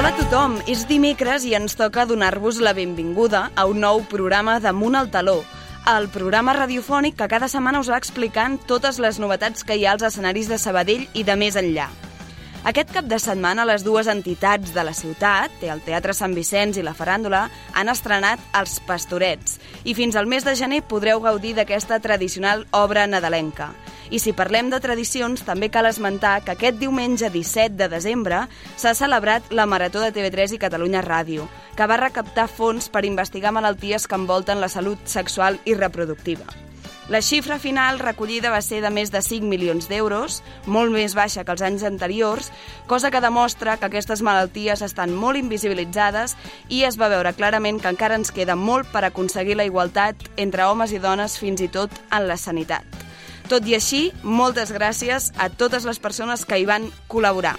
Hola a tothom, és dimecres i ens toca donar-vos la benvinguda a un nou programa d'Amunt al Taló, el programa radiofònic que cada setmana us va explicant totes les novetats que hi ha als escenaris de Sabadell i de més enllà. Aquest cap de setmana les dues entitats de la ciutat, el Teatre Sant Vicenç i la Faràndula, han estrenat Els Pastorets i fins al mes de gener podreu gaudir d'aquesta tradicional obra nadalenca. I si parlem de tradicions, també cal esmentar que aquest diumenge 17 de desembre s'ha celebrat la Marató de TV3 i Catalunya Ràdio, que va recaptar fons per investigar malalties que envolten la salut sexual i reproductiva. La xifra final recollida va ser de més de 5 milions d'euros, molt més baixa que els anys anteriors, cosa que demostra que aquestes malalties estan molt invisibilitzades i es va veure clarament que encara ens queda molt per aconseguir la igualtat entre homes i dones fins i tot en la sanitat. Tot i així, moltes gràcies a totes les persones que hi van col·laborar.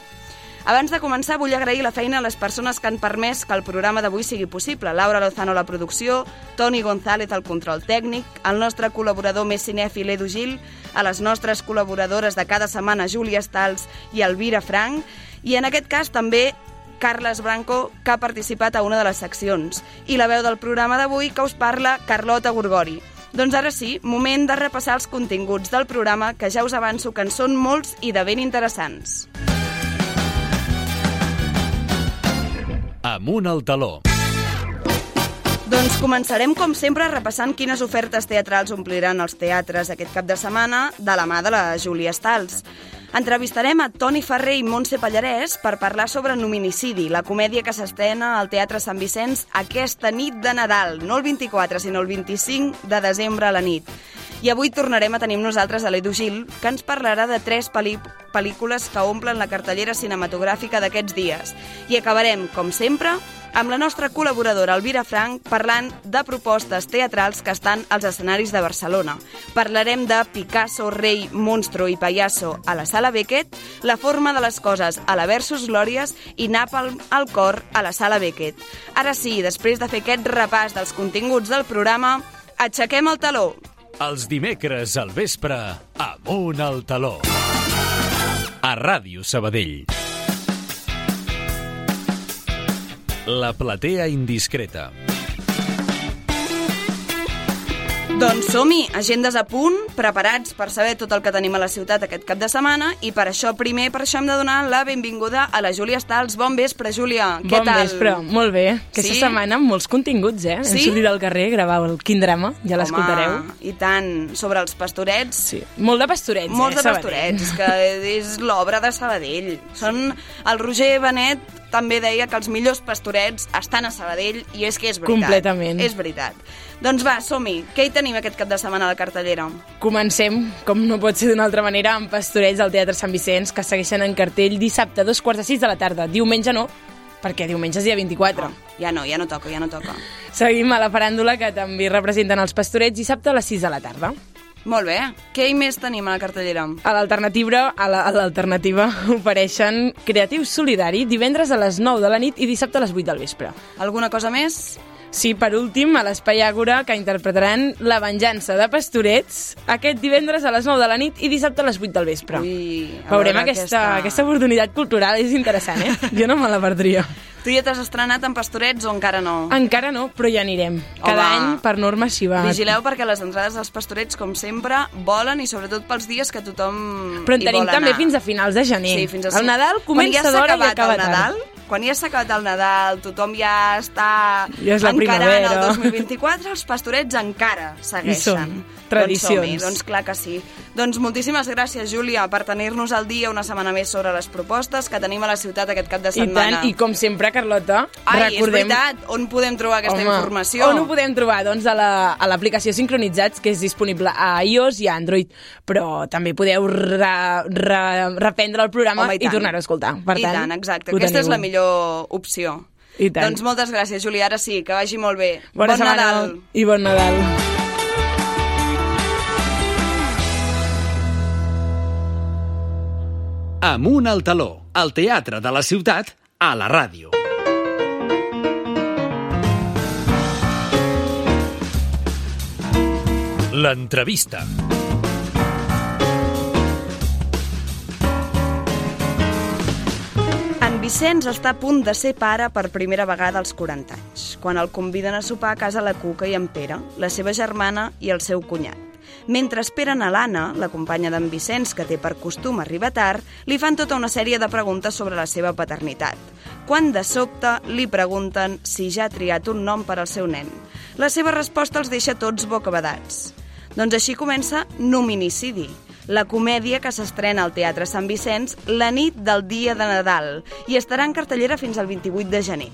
Abans de començar, vull agrair la feina a les persones que han permès que el programa d'avui sigui possible. Laura Lozano a la producció, Toni González al control tècnic, el nostre col·laborador més cinèfil Edu Gil, a les nostres col·laboradores de cada setmana Júlia Stals i Elvira Frank, i en aquest cas també Carles Branco, que ha participat a una de les seccions, i la veu del programa d'avui que us parla Carlota Gorgori. Doncs ara sí, moment de repassar els continguts del programa que ja us avanço que en són molts i de ben interessants. Amunt al taló. Doncs començarem, com sempre, repassant quines ofertes teatrals ompliran els teatres aquest cap de setmana de la mà de la Júlia Stals. Entrevistarem a Toni Ferrer i Montse Pallarès per parlar sobre Nominicidi, la comèdia que s'estrena al Teatre Sant Vicenç aquesta nit de Nadal, no el 24, sinó el 25 de desembre a la nit. I avui tornarem a tenir amb nosaltres a l'Edu Gil, que ens parlarà de tres pel·lícules que omplen la cartellera cinematogràfica d'aquests dies. I acabarem, com sempre, amb la nostra col·laboradora Elvira Frank parlant de propostes teatrals que estan als escenaris de Barcelona. Parlarem de Picasso, Rei, Monstro i Payaso a la Sala Beckett, La forma de les coses a la Versus Glòries i Napalm al cor a la Sala Beckett. Ara sí, després de fer aquest repàs dels continguts del programa, aixequem el taló. Els dimecres al vespre, amunt al taló. A Ràdio Sabadell. La platea indiscreta. Doncs som-hi, agendes a punt, preparats per saber tot el que tenim a la ciutat aquest cap de setmana i per això, primer, per això hem de donar la benvinguda a la Júlia Stals. Bon vespre, Júlia. Què bon tal? vespre, molt bé. Aquesta Sí? setmana amb molts continguts, eh? Sí? Hem sortit al carrer a gravar el Quin Drama, ja l'escoltareu. I tant, sobre els pastorets. Sí. Molt de pastorets, Molts eh? de Sabadell. pastorets, és que és l'obra de Sabadell. Són... El Roger Benet també deia que els millors pastorets estan a Sabadell i és que és veritat. Completament. És veritat. Doncs va, som-hi. Què hi tenim aquest cap de setmana a la cartellera? Comencem, com no pot ser d'una altra manera, amb pastorets al Teatre Sant Vicenç, que segueixen en cartell dissabte a dos quarts de sis de la tarda. Diumenge no, perquè diumenge és dia 24. Ja no, ja no toca, ja no toca. Seguim a la faràndula, que també representen els pastorets, dissabte a les 6 de la tarda. Molt bé. Què hi més tenim a la cartellera? A l'alternativa a la- l'alternativa ofereixen Creatiu Solidari divendres a les 9 de la nit i dissabte a les 8 del vespre. Alguna cosa més? Sí, per últim, a l'Espai Àgora, que interpretaran La venjança de Pastorets aquest divendres a les 9 de la nit i dissabte a les 8 del vespre. Ui, Veurem veure aquesta, aquesta oportunitat cultural, és interessant, eh? Jo no me la perdria. Tu ja t'has estrenat en pastorets o encara no? Encara no, però ja anirem. Cada Home. any, per norma, així va. Vigileu perquè les entrades dels pastorets, com sempre, volen i sobretot pels dies que tothom Però en tenim també anar. fins a finals de gener. Sí, fins a... El Nadal ja comença s'ha d'hora i acaba el Nadal, tard. quan ja s'ha acabat el Nadal, tothom ja està Ja és la encarant primavera. el 2024, els pastorets encara segueixen. Són tradicions. Doncs, doncs clar que sí. Doncs moltíssimes gràcies, Júlia, per tenir-nos al dia una setmana més sobre les propostes que tenim a la ciutat aquest cap de I setmana. tant, i com sempre, Carlota, Ai, recordem... és veritat, on podem trobar aquesta Home, informació? On ho podem trobar? Doncs a la- a l'aplicació Sincronitzats, que és disponible a iOS i a Android, però també podeu re, re, reprendre el programa Home, i, tornar-ho a escoltar. Per I tant, tant, exacte. Aquesta és teniu. la millor opció. I tant. Doncs moltes gràcies, Júlia. Ara sí, que vagi molt bé. Bona bon setmana Nadal. i bon Nadal. Amunt al taló. El teatre de la ciutat a la ràdio. L'entrevista. En Vicenç està a punt de ser pare per primera vegada als 40 anys, quan el conviden a sopar a casa la Cuca i en Pere, la seva germana i el seu cunyat. Mentre esperen a l'Anna, la companya d'en Vicenç, que té per costum arribar tard, li fan tota una sèrie de preguntes sobre la seva paternitat. Quan de sobte li pregunten si ja ha triat un nom per al seu nen. La seva resposta els deixa tots bocabadats. Doncs així comença Nominicidi, la comèdia que s'estrena al Teatre Sant Vicenç la nit del dia de Nadal i estarà en cartellera fins al 28 de gener.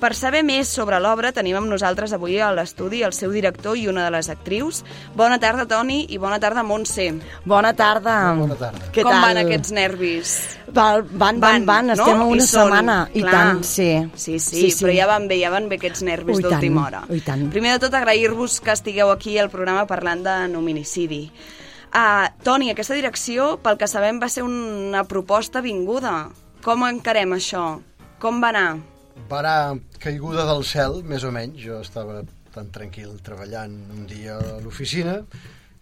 Per saber més sobre l'obra tenim amb nosaltres avui a l'estudi el seu director i una de les actrius. Bona tarda, Toni, i bona tarda, Montse. Bona tarda. Bona tarda. Què Com tal? van aquests nervis? Van, van, van, van. estem a no? una I són, setmana. I clar. tant, sí. Sí, sí, sí, però ja van bé, ja van bé aquests nervis d'última hora. ui, tant. Primer de tot, agrair-vos que estigueu aquí al programa parlant de nominicidi. Uh, Toni, aquesta direcció, pel que sabem, va ser una proposta vinguda. Com encarem això? Com va anar? Va anar caiguda del cel, més o menys. Jo estava tan tranquil treballant un dia a l'oficina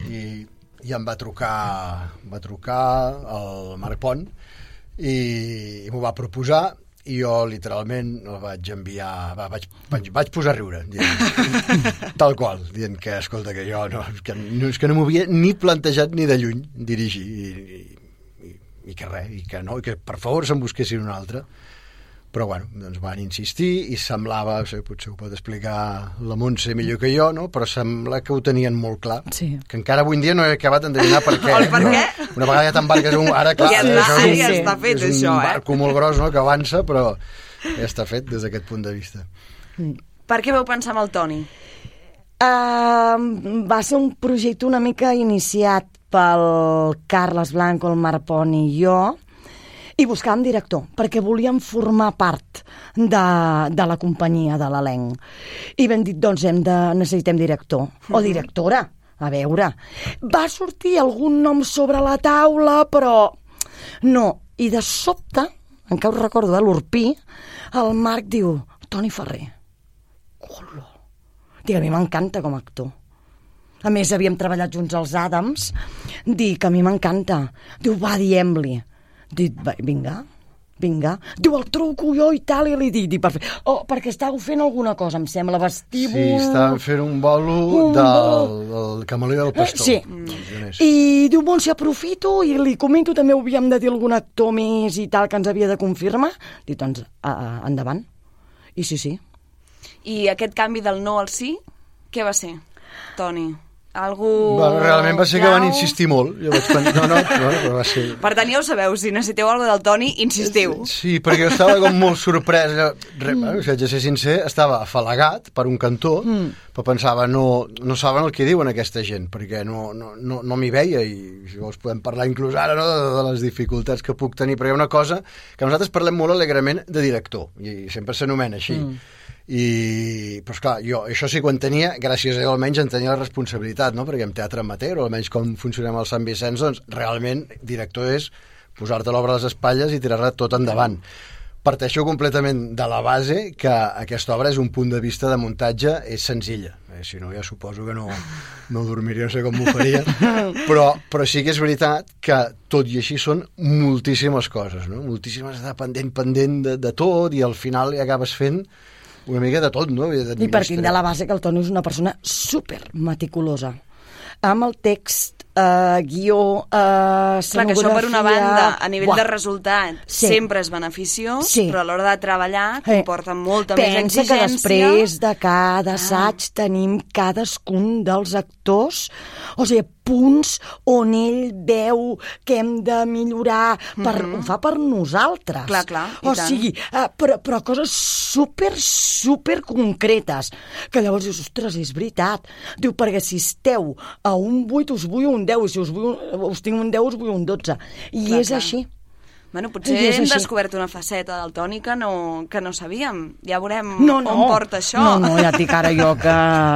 i, i em va trucar, va trucar el Marc Pont i, i m'ho va proposar i jo literalment el vaig enviar va, vaig, vaig, vaig posar a riure dient, tal qual, dient que escolta que jo no, que, no, és que no m'ho havia ni plantejat ni de lluny dirigir i, i, i que res, i que no, i que per favor se'n busquessin un altre però bueno, doncs van insistir i semblava, o sigui, potser ho pot explicar la Montse millor que jo, no? però sembla que ho tenien molt clar, Sí. que encara avui en dia no he acabat d'endevinar per què. El per no? què? Una vegada ja t'embarques un... Ara, clar, Ja està, això és ja un, està fet, és un això, eh? barco molt gros no? que avança, però ja està fet des d'aquest punt de vista. Per què vau pensar amb el Toni? Uh, va ser un projecte una mica iniciat pel Carles Blanco, el Marc Pont i jo, i buscàvem director, perquè volíem formar part de, de la companyia de l'elenc. I vam dir, doncs hem de, necessitem director, o directora, a veure. Va sortir algun nom sobre la taula, però no. I de sobte, encara ho recordo, de l'Urpí, el Marc diu, Toni Ferrer. Hola. Dic, a mi m'encanta com a actor. A més, havíem treballat junts als Adams. Dic, a mi m'encanta. Diu, va, diem-li. Dic, vinga, vinga. Diu, el truco jo i tal, i li dic, dic perfecte. Oh, perquè estàveu fent alguna cosa, em sembla, vestíbul... Sí, estàvem fent un bolo Un del, bolo. del Camaleó del Pastor. Sí. dels Llaners. I diu, bon, si aprofito i li comento, també havíem de dir algun actor més i tal que ens havia de confirmar. Dic, doncs, uh, endavant. I sí, sí. I aquest canvi del no al sí, què va ser, Toni? Algú... Bueno, realment va ser que van insistir molt. Jo vaig pensar, no, no, no, però va ser... Per tant, ja ho sabeu, si necessiteu alguna del Toni, insistiu. Sí, perquè jo estava com molt sorprès. Bueno, si haig de ser sincer, estava afalagat per un cantó, mm. però pensava, no, no saben el que diuen aquesta gent, perquè no, no, no, no m'hi veia i si vols podem parlar inclús ara no, de, de les dificultats que puc tenir, però hi ha una cosa que nosaltres parlem molt alegrement de director, i sempre s'anomena així. Mm. I, però esclar, jo això sí que ho entenia, gràcies a ell almenys en tenia la responsabilitat, no? perquè en teatre amateur, o almenys com funcionem al Sant Vicenç, doncs realment director és posar-te l'obra a les espatlles i tirar-la tot endavant. Parteixo completament de la base que aquesta obra és un punt de vista de muntatge és senzilla. Eh, si no, ja suposo que no, no dormiria, no sé com m'ho faria. Però, però sí que és veritat que tot i així són moltíssimes coses, no? Moltíssimes de pendent, pendent de, de tot i al final acabes fent una mica de tot, no? De, I partint de la base que el Toni és una persona super meticulosa amb el text, eh, guió, eh, Clar, que això per una banda, a nivell Buah. de resultat, Sí. sempre és beneficiós, Sí. però a l'hora de treballar Eh, comporta molta més Pensa exigència. que després de cada assaig tenim cadascun dels actors, o sigui, punts on ell veu que hem de millorar, per, ho fa per nosaltres. Clar, clar, O tant. sigui, eh, però, però coses super, super concretes, que llavors dius, ostres, és veritat. Diu, perquè si esteu a un 8 us vull un 10, i si us, vull, un- us tinc un 10 us vull un 12. I Clar, és clar. així. Bueno, potser hem així. descobert una faceta del Toni que no, que no sabíem. Ja veurem No, no. on porta això. No, no, ja et dic ara jo que...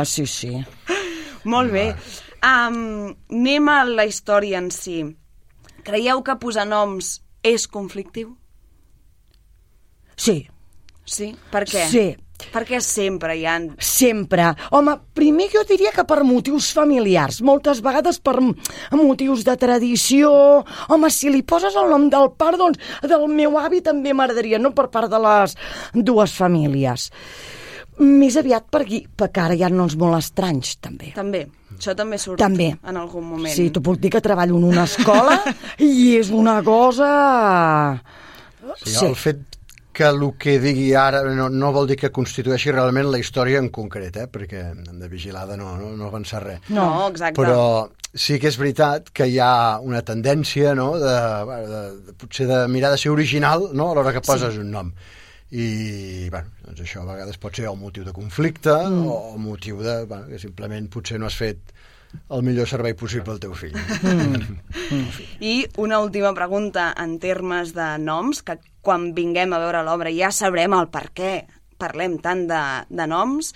Sí, sí. Molt bé. Um, anem a la història en si. Creieu que posar noms és conflictiu? Sí, Sí? Per què? Sí. Perquè sempre hi han... Sempre. Home, primer jo diria que per motius familiars, moltes vegades per motius de tradició. Home, si li poses el nom del pare, doncs del meu avi també m'agradaria, no per part de les dues famílies. Més aviat per aquí, perquè ara hi ha noms molt estranys, també. També. Això també surt També. en algun moment. Sí, t'ho puc dir que treballo en una escola i és una cosa... Sí, El fet que el que digui ara no, no vol dir que constitueixi realment la història en concret, eh? perquè de vigilada no, no, no avança res. No, exacte. Però sí que és veritat que hi ha una tendència no, de, de, de, potser de mirar de ser original no, a l'hora que poses sí. un nom. I bueno, doncs això a vegades pot ser el motiu de conflicte mm. o el motiu de, bueno, que simplement potser no has fet el millor servei possible al teu fill. I una última pregunta en termes de noms, que quan vinguem a veure l'obra ja sabrem el per què parlem tant de, de noms.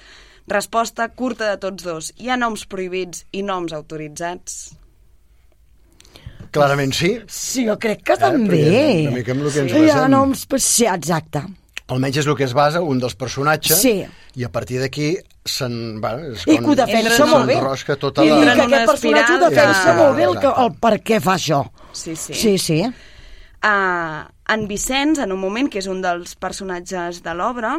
Resposta curta de tots dos. Hi ha noms prohibits i noms autoritzats? Clarament sí, Sí, jo crec que Eh, també. una mica amb el que ens Hi ha noms... Sí, exacte. Almenys és el que es basa un dels personatges Sí. i a partir d'aquí se'n... Bueno, és I que ho defensa molt bé. tota I la... Entren que aquest personatge ho defensa molt bé el, que, el per què fa això. Sí, sí. Sí, sí. Uh, en Vicenç, en un moment, que és un dels personatges de l'obra,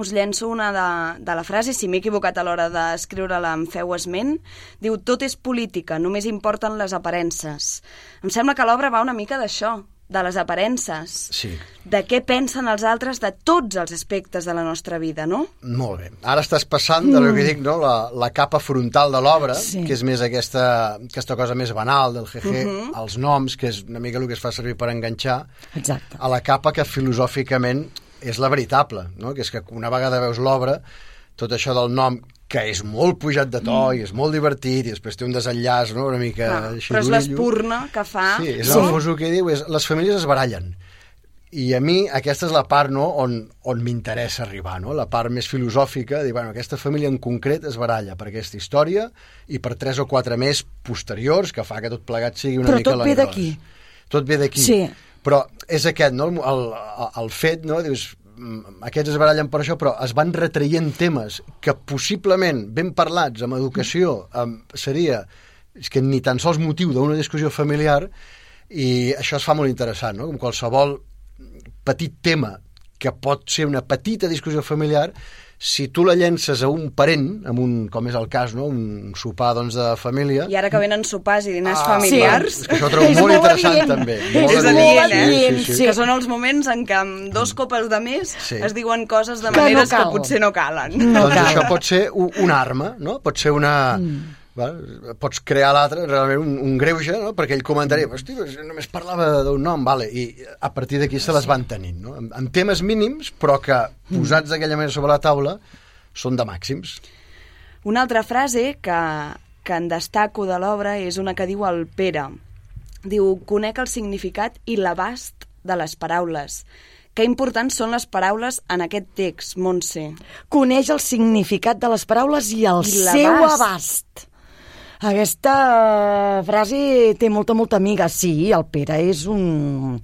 us llenço una de, de la frase, si m'he equivocat a l'hora d'escriure-la em feu esment, diu, tot és política, només importen les aparences. Em sembla que l'obra va una mica d'això, de les aparences, Sí. de què pensen els altres de tots els aspectes de la nostra vida, no? Molt bé. Ara estàs passant de lo que dic, no? la, la capa frontal de l'obra, Sí. que és més aquesta, aquesta cosa més banal del GG, els noms, que és una mica el que es fa servir per enganxar, Exacte. a la capa que filosòficament és la veritable, no? que és que una vegada veus l'obra, tot això del nom, que és molt pujat de to i és molt divertit, i després té un desenllaç no? una mica Clar, així però és l'espurna que fa... Sí, és el fos el que diu, és, les famílies es barallen. I a mi aquesta és la part no, on, on m'interessa arribar, no? la part més filosòfica, dir, bueno, aquesta família en concret es baralla per aquesta història i per tres o quatre més posteriors, que fa que tot plegat sigui una Però mica tot ve l'engròs. d'aquí. Tot ve d'aquí. Sí. Però és aquest, no? el, el, el fet, no? dius, mm, aquests es barallen per això, però es van retraient temes que possiblement, ben parlats, amb educació, amb, seria és que ni tan sols motiu d'una discussió familiar i això es fa molt interessant, no? Com qualsevol petit tema que pot ser una petita discussió familiar, si tu la llences a un parent, amb un, com és el cas, no? un sopar doncs, de família, I ara que venen sopars i dinars Ah, familiars... és que això ho trobo És molt molt interessant adient. també. És Molt És adient, eh? Sí, sí, sí. Que són els moments en què amb dos copes de més Sí. es diuen coses de Que no maneres que, potser no calen. No doncs cal. això pot ser una arma, no? Pot ser una... Mm. Pots crear l'altre, realment un, un greuge, no? perquè ell comentaria, hosti, doncs només parlava d'un nom, vale. i a partir d'aquí se les van tenint, no? amb, amb temes mínims, però que posats d'aquella manera sobre la taula són de màxims. Una altra frase que, que en destaco de l'obra és una que diu el Pere. Diu, conec el significat i l'abast de les paraules. Que importants són les paraules en aquest text, Montse. Coneix el significat de les paraules i el I seu abast. Aquesta frase té molta, molta amiga. Sí, el Pere és un...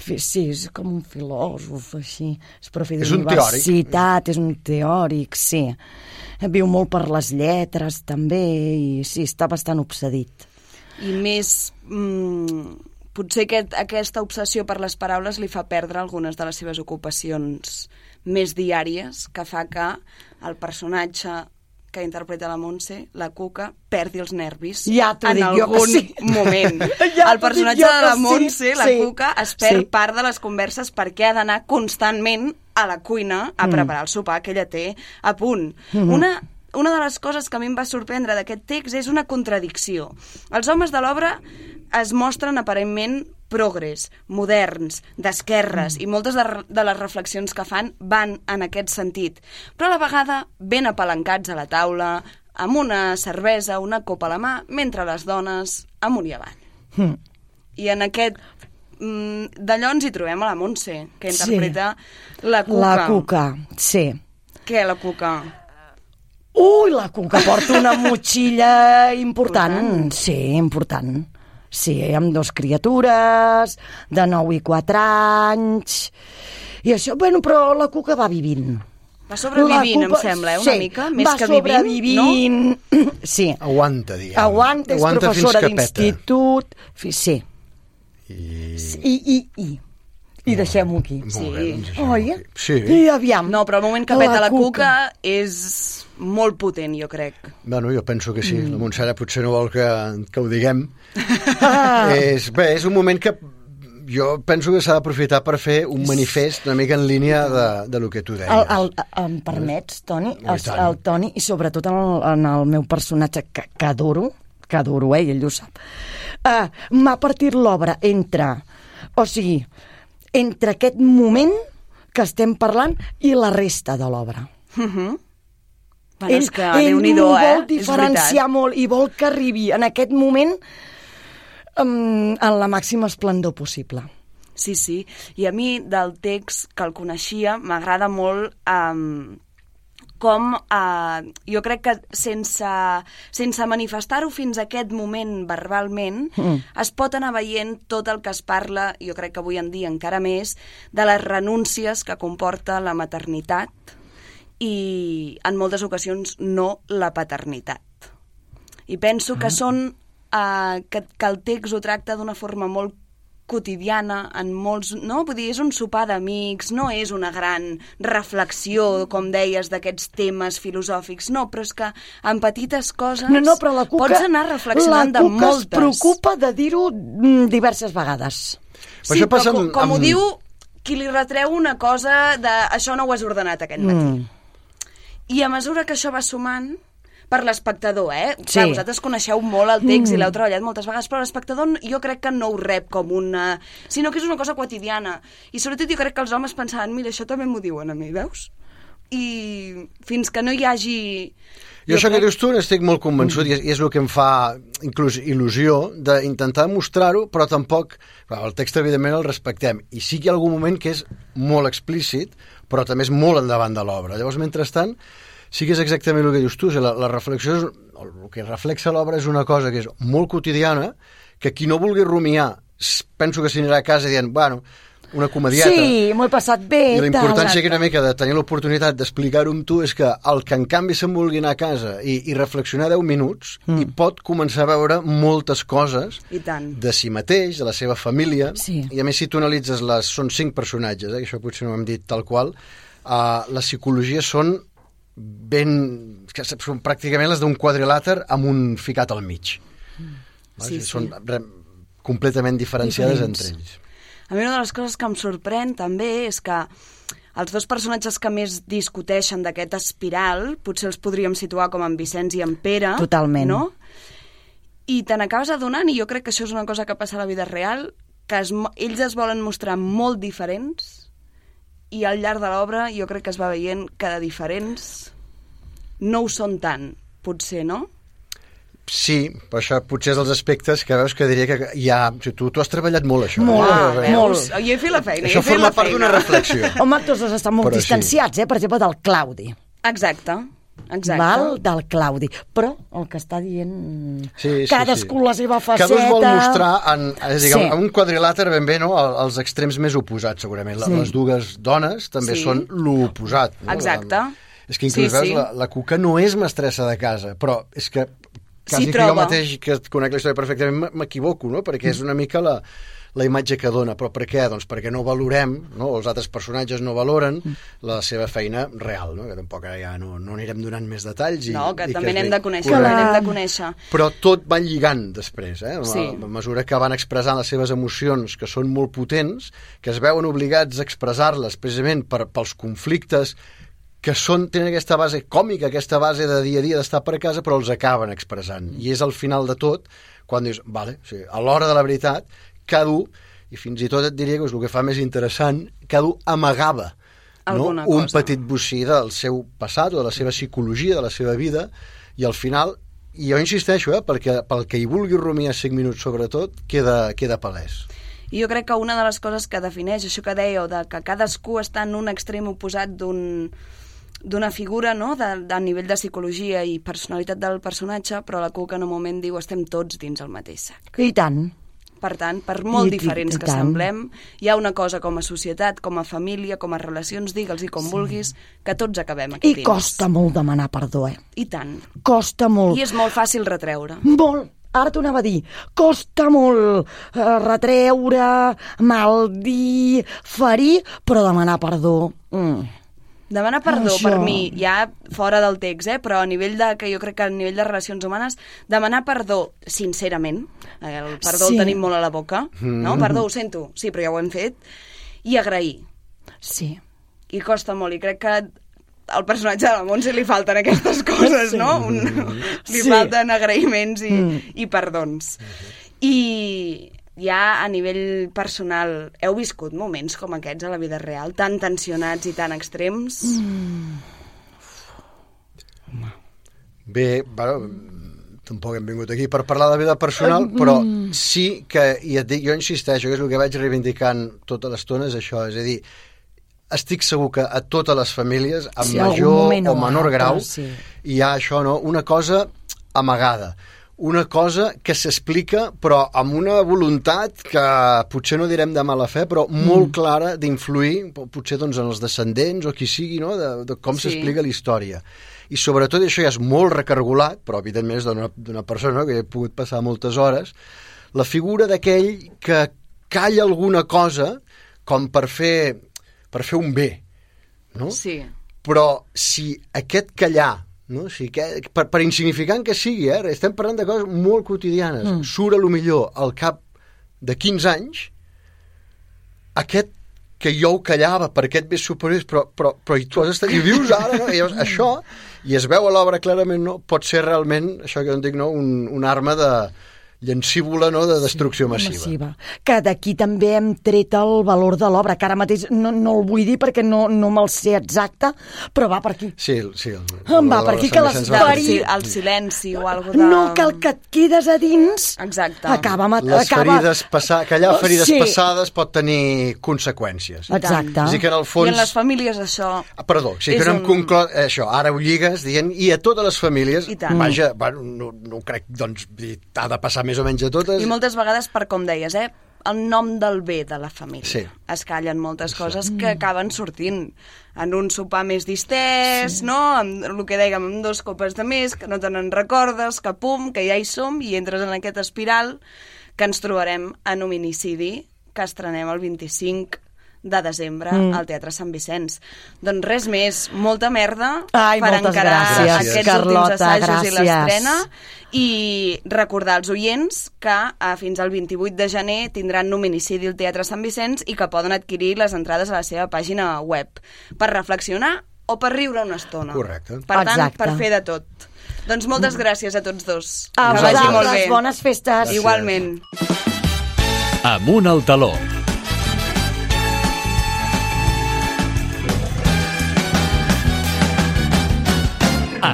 Sí, és com un filòsof, així. És profe És un teòric. d'universitat, és un teòric, sí. Viu molt per les lletres, també, i sí, està bastant obsedit. I més... Mm, potser aquest, aquesta obsessió per les paraules li fa perdre algunes de les seves ocupacions més diàries, que fa que el personatge que interpreta la Montse, la Cuca, perdi els nervis Ja en algun sí. moment. Ja el personatge de la que sí. Montse, la Sí. Cuca, es perd Sí. part de les converses perquè ha d'anar constantment a la cuina a Mm. preparar el sopar que ella té a punt. Mm-hmm. Una una de les coses que a mi em va sorprendre d'aquest text és una contradicció. Els homes de l'obra es mostren aparentment progres, moderns, d'esquerres, Mm. i moltes de, de les reflexions que fan van en aquest sentit. Però a la vegada ben apalancats a la taula, amb una cervesa, una copa a la mà, mentre les dones amunt i avall. Hm. I en aquest... Mm, D'allò ens hi trobem a la Montse, que Sí. interpreta la Cuca. La Cuca, sí. Què, la Cuca? Ui, la Cuca porta una motxilla important. Sí, important. Sí, amb dos criatures, de 9 i 4 anys... I això, bueno, però la Cuca va vivint. Va sobrevivint, La culpa- em sembla, eh, una sí, mica, més va que vivint, sobrevivint, Sí. Aguanta, diguem. Aguanta, és Aguanta professora d'institut... fi- Sí. I... I, i, i. I deixem-ho aquí. Molt bé, doncs deixem-ho Oi? aquí. Sí. I aviam. No, però el moment que peta la cuca és molt potent, jo crec. Bueno, jo penso que sí. Mm. La Montserrat potser no vol que, que ho diguem. Ah. és, bé, és un moment que jo penso que s'ha d'aprofitar per fer un manifest una mica en línia de, de lo que tu deies. El, el, em permets, Toni? El, tant. el Toni, i sobretot en el, en el meu personatge, que, que adoro, que adoro, eh, i ell ho sap, uh, m'ha partit l'obra entre... O sigui, entre aquest moment que estem parlant i la resta de l'obra. Bueno, és que ell Déu-n'hi-do, m'ho eh? vol diferenciar molt i vol que arribi en aquest moment um, en la màxima esplendor possible. Sí, sí. I a mi, del text que el coneixia, m'agrada molt um, com uh, jo crec que sense, sense manifestar-ho fins a aquest moment verbalment, mm. es pot anar veient tot el que es parla, jo crec que avui en dia encara més, de les renúncies que comporta la maternitat i en moltes ocasions no la paternitat. I penso que són uh, que, que el text ho tracta d'una forma molt quotidiana, en molts... No? Vull dir, és un sopar d'amics, no és una gran reflexió, com deies, d'aquests temes filosòfics, no, però és que en petites coses No, no, però la Cuca, pots anar reflexionant la de Cuca moltes. es preocupa de dir-ho mm, diverses vegades. Però Sí, però passa com, amb- com ho diu qui li retreu una cosa de això no ho has ordenat aquest matí. Mm. I a mesura que això va sumant, per l'espectador, eh? Sí. Clar, vosaltres coneixeu molt el text mm. i l'heu treballat moltes vegades, però l'espectador jo crec que no ho rep com una... sinó que és una cosa quotidiana. I sobretot jo crec que els homes pensaven, mira, això també m'ho diuen a mi, veus? I fins que no hi hagi... Jo això que dius tu n'estic molt convençut i és, i és el que em fa inclús il·lusió d'intentar mostrar-ho, però tampoc... El text, evidentment, el respectem. I sí que hi ha algun moment que és molt explícit, però també és molt endavant de l'obra. Llavors, mentrestant, sí que és exactament el que dius tu. O sigui, la, la reflexió, és, el que reflexa l'obra és una cosa que és molt quotidiana, que qui no vulgui rumiar, penso que s'anirà a casa dient, bueno, una comedieta. Sí, m'ho he passat bé. I la importància que una mica de tenir l'oportunitat d'explicar-ho amb tu és que el que en canvi se'n vulgui anar a casa i, i reflexionar 10 minuts mm. i pot començar a veure moltes coses I tant. de si mateix, de la seva família Sí. i a més si tu analitzes les... són cinc personatges, eh, que això potser no ho hem dit tal qual uh, la psicologia són ben... que són pràcticament les d'un quadrilàter amb un ficat al mig mm. Sí, sí. són re, completament diferenciades Diferents. entre ells A mi una de les coses que em sorprèn també és que els dos personatges que més discuteixen d'aquest espiral potser els podríem situar com en Vicenç i en Pere. Totalment. No? I te n'acabes adonant, i jo crec que això és una cosa que passa a la vida real, que es, ells es volen mostrar molt diferents i al llarg de l'obra jo crec que es va veient que de diferents no ho són tant, potser, no? Sí, però això potser és dels aspectes que veus que diria que hi ha... O sigui, tu, tu has treballat molt, això. Molt, eh? Ah, Eh, molt. Jo he fet la feina, Això jo he fet forma part d'una reflexió. Home, tots dos estan molt Però sí. distanciats, eh? Per exemple, del Claudi. Exacte, exacte. Val? Del Claudi. Però el que està dient... Sí, sí, Cadascú sí. la seva faceta... Cadascú es vol mostrar en, és dir, Sí. en un quadrilàter ben bé, no? El- Els extrems més oposats, segurament. Sí. Les dues dones també Sí. són l'oposat. No? Exacte. És que inclús Sí, veus, sí. la, la Cuca no és mestressa de casa, però és que quasi que jo mateix, que conec la història perfectament, m'equivoco, no? Perquè és una mica la, la imatge que dona. Però per què? Doncs perquè no valorem, no? els altres personatges no valoren la seva feina real, no? que tampoc ara ja no, no anirem donant més detalls. I, No, que i també n'hem de conèixer, Correcte. n'hem de conèixer. Però tot va lligant després, eh? Sí. A, a mesura que van expressant les seves emocions, que són molt potents, que es veuen obligats a expressar-les precisament per, pels conflictes que són, tenen aquesta base còmica, aquesta base de dia a dia d'estar per casa, però els acaben expressant. I és al final de tot, quan dius, vale, o sigui, a l'hora de la veritat, cada un, i fins i tot et diria que és el que fa més interessant, cada un amagava no? Alguna un cosa. petit bocí del seu passat o de la seva psicologia, de la seva vida, i al final, i jo insisteixo, eh, perquè pel que hi vulgui rumiar 5 minuts sobretot, queda, queda palès. I jo crec que una de les coses que defineix això que dèieu, de que cadascú està en un extrem oposat d'un d'una figura no? de, de nivell de psicologia i personalitat del personatge, però la Cuca en un moment diu estem tots dins el mateix sac. I tant. Per tant, per molt I- i- diferents i que tant. semblem, hi ha una cosa com a societat, com a família, com a relacions, digue'ls i com sí. vulguis, que tots acabem aquí I dins. costa molt demanar perdó, eh? I tant. Costa molt. I és molt fàcil retreure. Molt. Ara t'ho anava a dir. Costa molt eh, retreure, maldir, ferir, però demanar perdó... Mm. Demanar perdó Això. per mi, ja fora del text, eh? però a nivell de, que jo crec que a nivell de relacions humanes, demanar perdó sincerament, eh, el perdó Sí. el tenim molt a la boca, no? Perdó, ho sento, sí, però ja ho hem fet, i agrair. Sí. I costa molt, i crec que al personatge de la Montse li falten aquestes coses, no? Un, li Sí. falten agraïments i, mm. i perdons. I ja a nivell personal, heu viscut moments com aquests a la vida real, tan tensionats i tan extrems? Mm. Bé, bueno, tampoc hem vingut aquí per parlar de vida personal, però sí que, i et dic, jo insisteixo, que és el que vaig reivindicant tota l'estona, és això, és a dir, estic segur que a totes les famílies, en Sí, major o menor grau, sí. hi ha això, no? Una cosa amagada, una cosa que s'explica però amb una voluntat que potser no direm de mala fe, però molt clara d'influir, po- potser doncs, en els descendents o qui sigui, no? de, de com Sí. s'explica la història. I sobretot això ja és molt recargolat, però evidentment és d'una d'una persona que he pogut passar moltes hores, la figura d'aquell que calla alguna cosa com per fer, per fer un bé, no? Sí. però si aquest callar no? si que, per, per insignificant que sigui eh? estem parlant de coses molt quotidianes mm. surt a lo millor al cap de 15 anys aquest que jo ho callava per aquest bé superior però, però, però i tu has estat, i vius ara no? I llavors, això, i es veu a l'obra clarament no? pot ser realment això que jo en dic no? un, un arma de llancívola no? de destrucció massiva. massiva. Que d'aquí també hem tret el valor de l'obra, que ara mateix no, no el vull dir perquè no, no me'l sé exacte, però va per aquí. Sí, sí. El, Em va per aquí que les Sant Vicenç Del, va per feri- si, aquí. el silenci o alguna de... No, que el que et quedes a dins Exacte. acaba... mat- les acaba... ferides passa... callar ferides Sí. passades pot tenir conseqüències. Exacte. És dir, que en el I fons... en les famílies això... Ah, Perdó, sí que no hem un- conclòs... Això, ara ho lligues dient... I a totes les famílies... I tant. Vaja, bueno, no, no crec, doncs, ha de passar més o menys a totes. I moltes vegades, per com deies, eh? el nom del bé de la família. Sí. Es callen moltes coses que acaben sortint en un sopar més distès, sí. no? Amb el que dèiem, amb dos copes de més, que no te n'en recordes, que pum, que ja hi som, i entres en aquest espiral que ens trobarem en hominicidi, que estrenem el 25 de desembre mm. al Teatre Sant Vicenç. Doncs res més, molta merda Ai, per encarar gràcies, aquests Carlota, últims assajos i gràcies. l'estrena i recordar als oients que a, fins al 28 de gener tindran Nominicidi al Teatre Sant Vicenç i que poden adquirir les entrades a la seva pàgina web per reflexionar o per riure una estona. Correcte. Per tant, Exacte. per fer de tot. Doncs moltes gràcies a tots dos. A que vagi molt bé. bones festes. Gràcies. Igualment. Amunt al taló.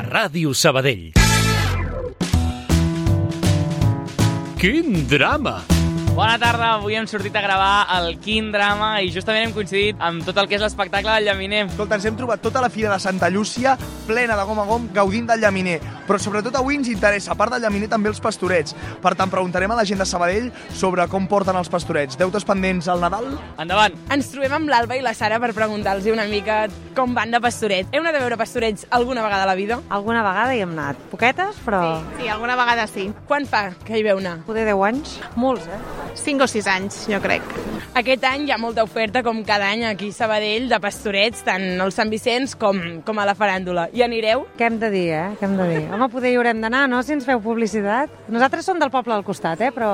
Ràdio Sabadell. Quin drama! Bona tarda, avui hem sortit a gravar el Quin Drama i justament hem coincidit amb tot el que és l'espectacle del Llaminer. Escolta, ens hem trobat tota la fira de Santa Llúcia plena de gom a gom, gaudint del llaminer. Però sobretot avui ens interessa, a part del llaminer, també els pastorets. Per tant, preguntarem a la gent de Sabadell sobre com porten els pastorets. Deutes pendents al Nadal? Endavant! Ens trobem amb l'Alba i la Sara per preguntar-los una mica com van de pastorets. Heu anat a veure pastorets alguna vegada a la vida? Alguna vegada hi hem anat. Poquetes, però... Sí, alguna vegada sí. Quan fa que hi veu anar? Poder 10 anys. Molts, eh? 5 o 6 anys, jo crec. Aquest any hi ha molta oferta, com cada any aquí a Sabadell, de pastorets, tant al Sant Vicenç com, com a la faràndula. Hi anireu? Què hem de dir, eh? Què hem de dir? Home, poder hi haurem d'anar, no?, si ens feu publicitat. Nosaltres som del poble al costat, eh? Però...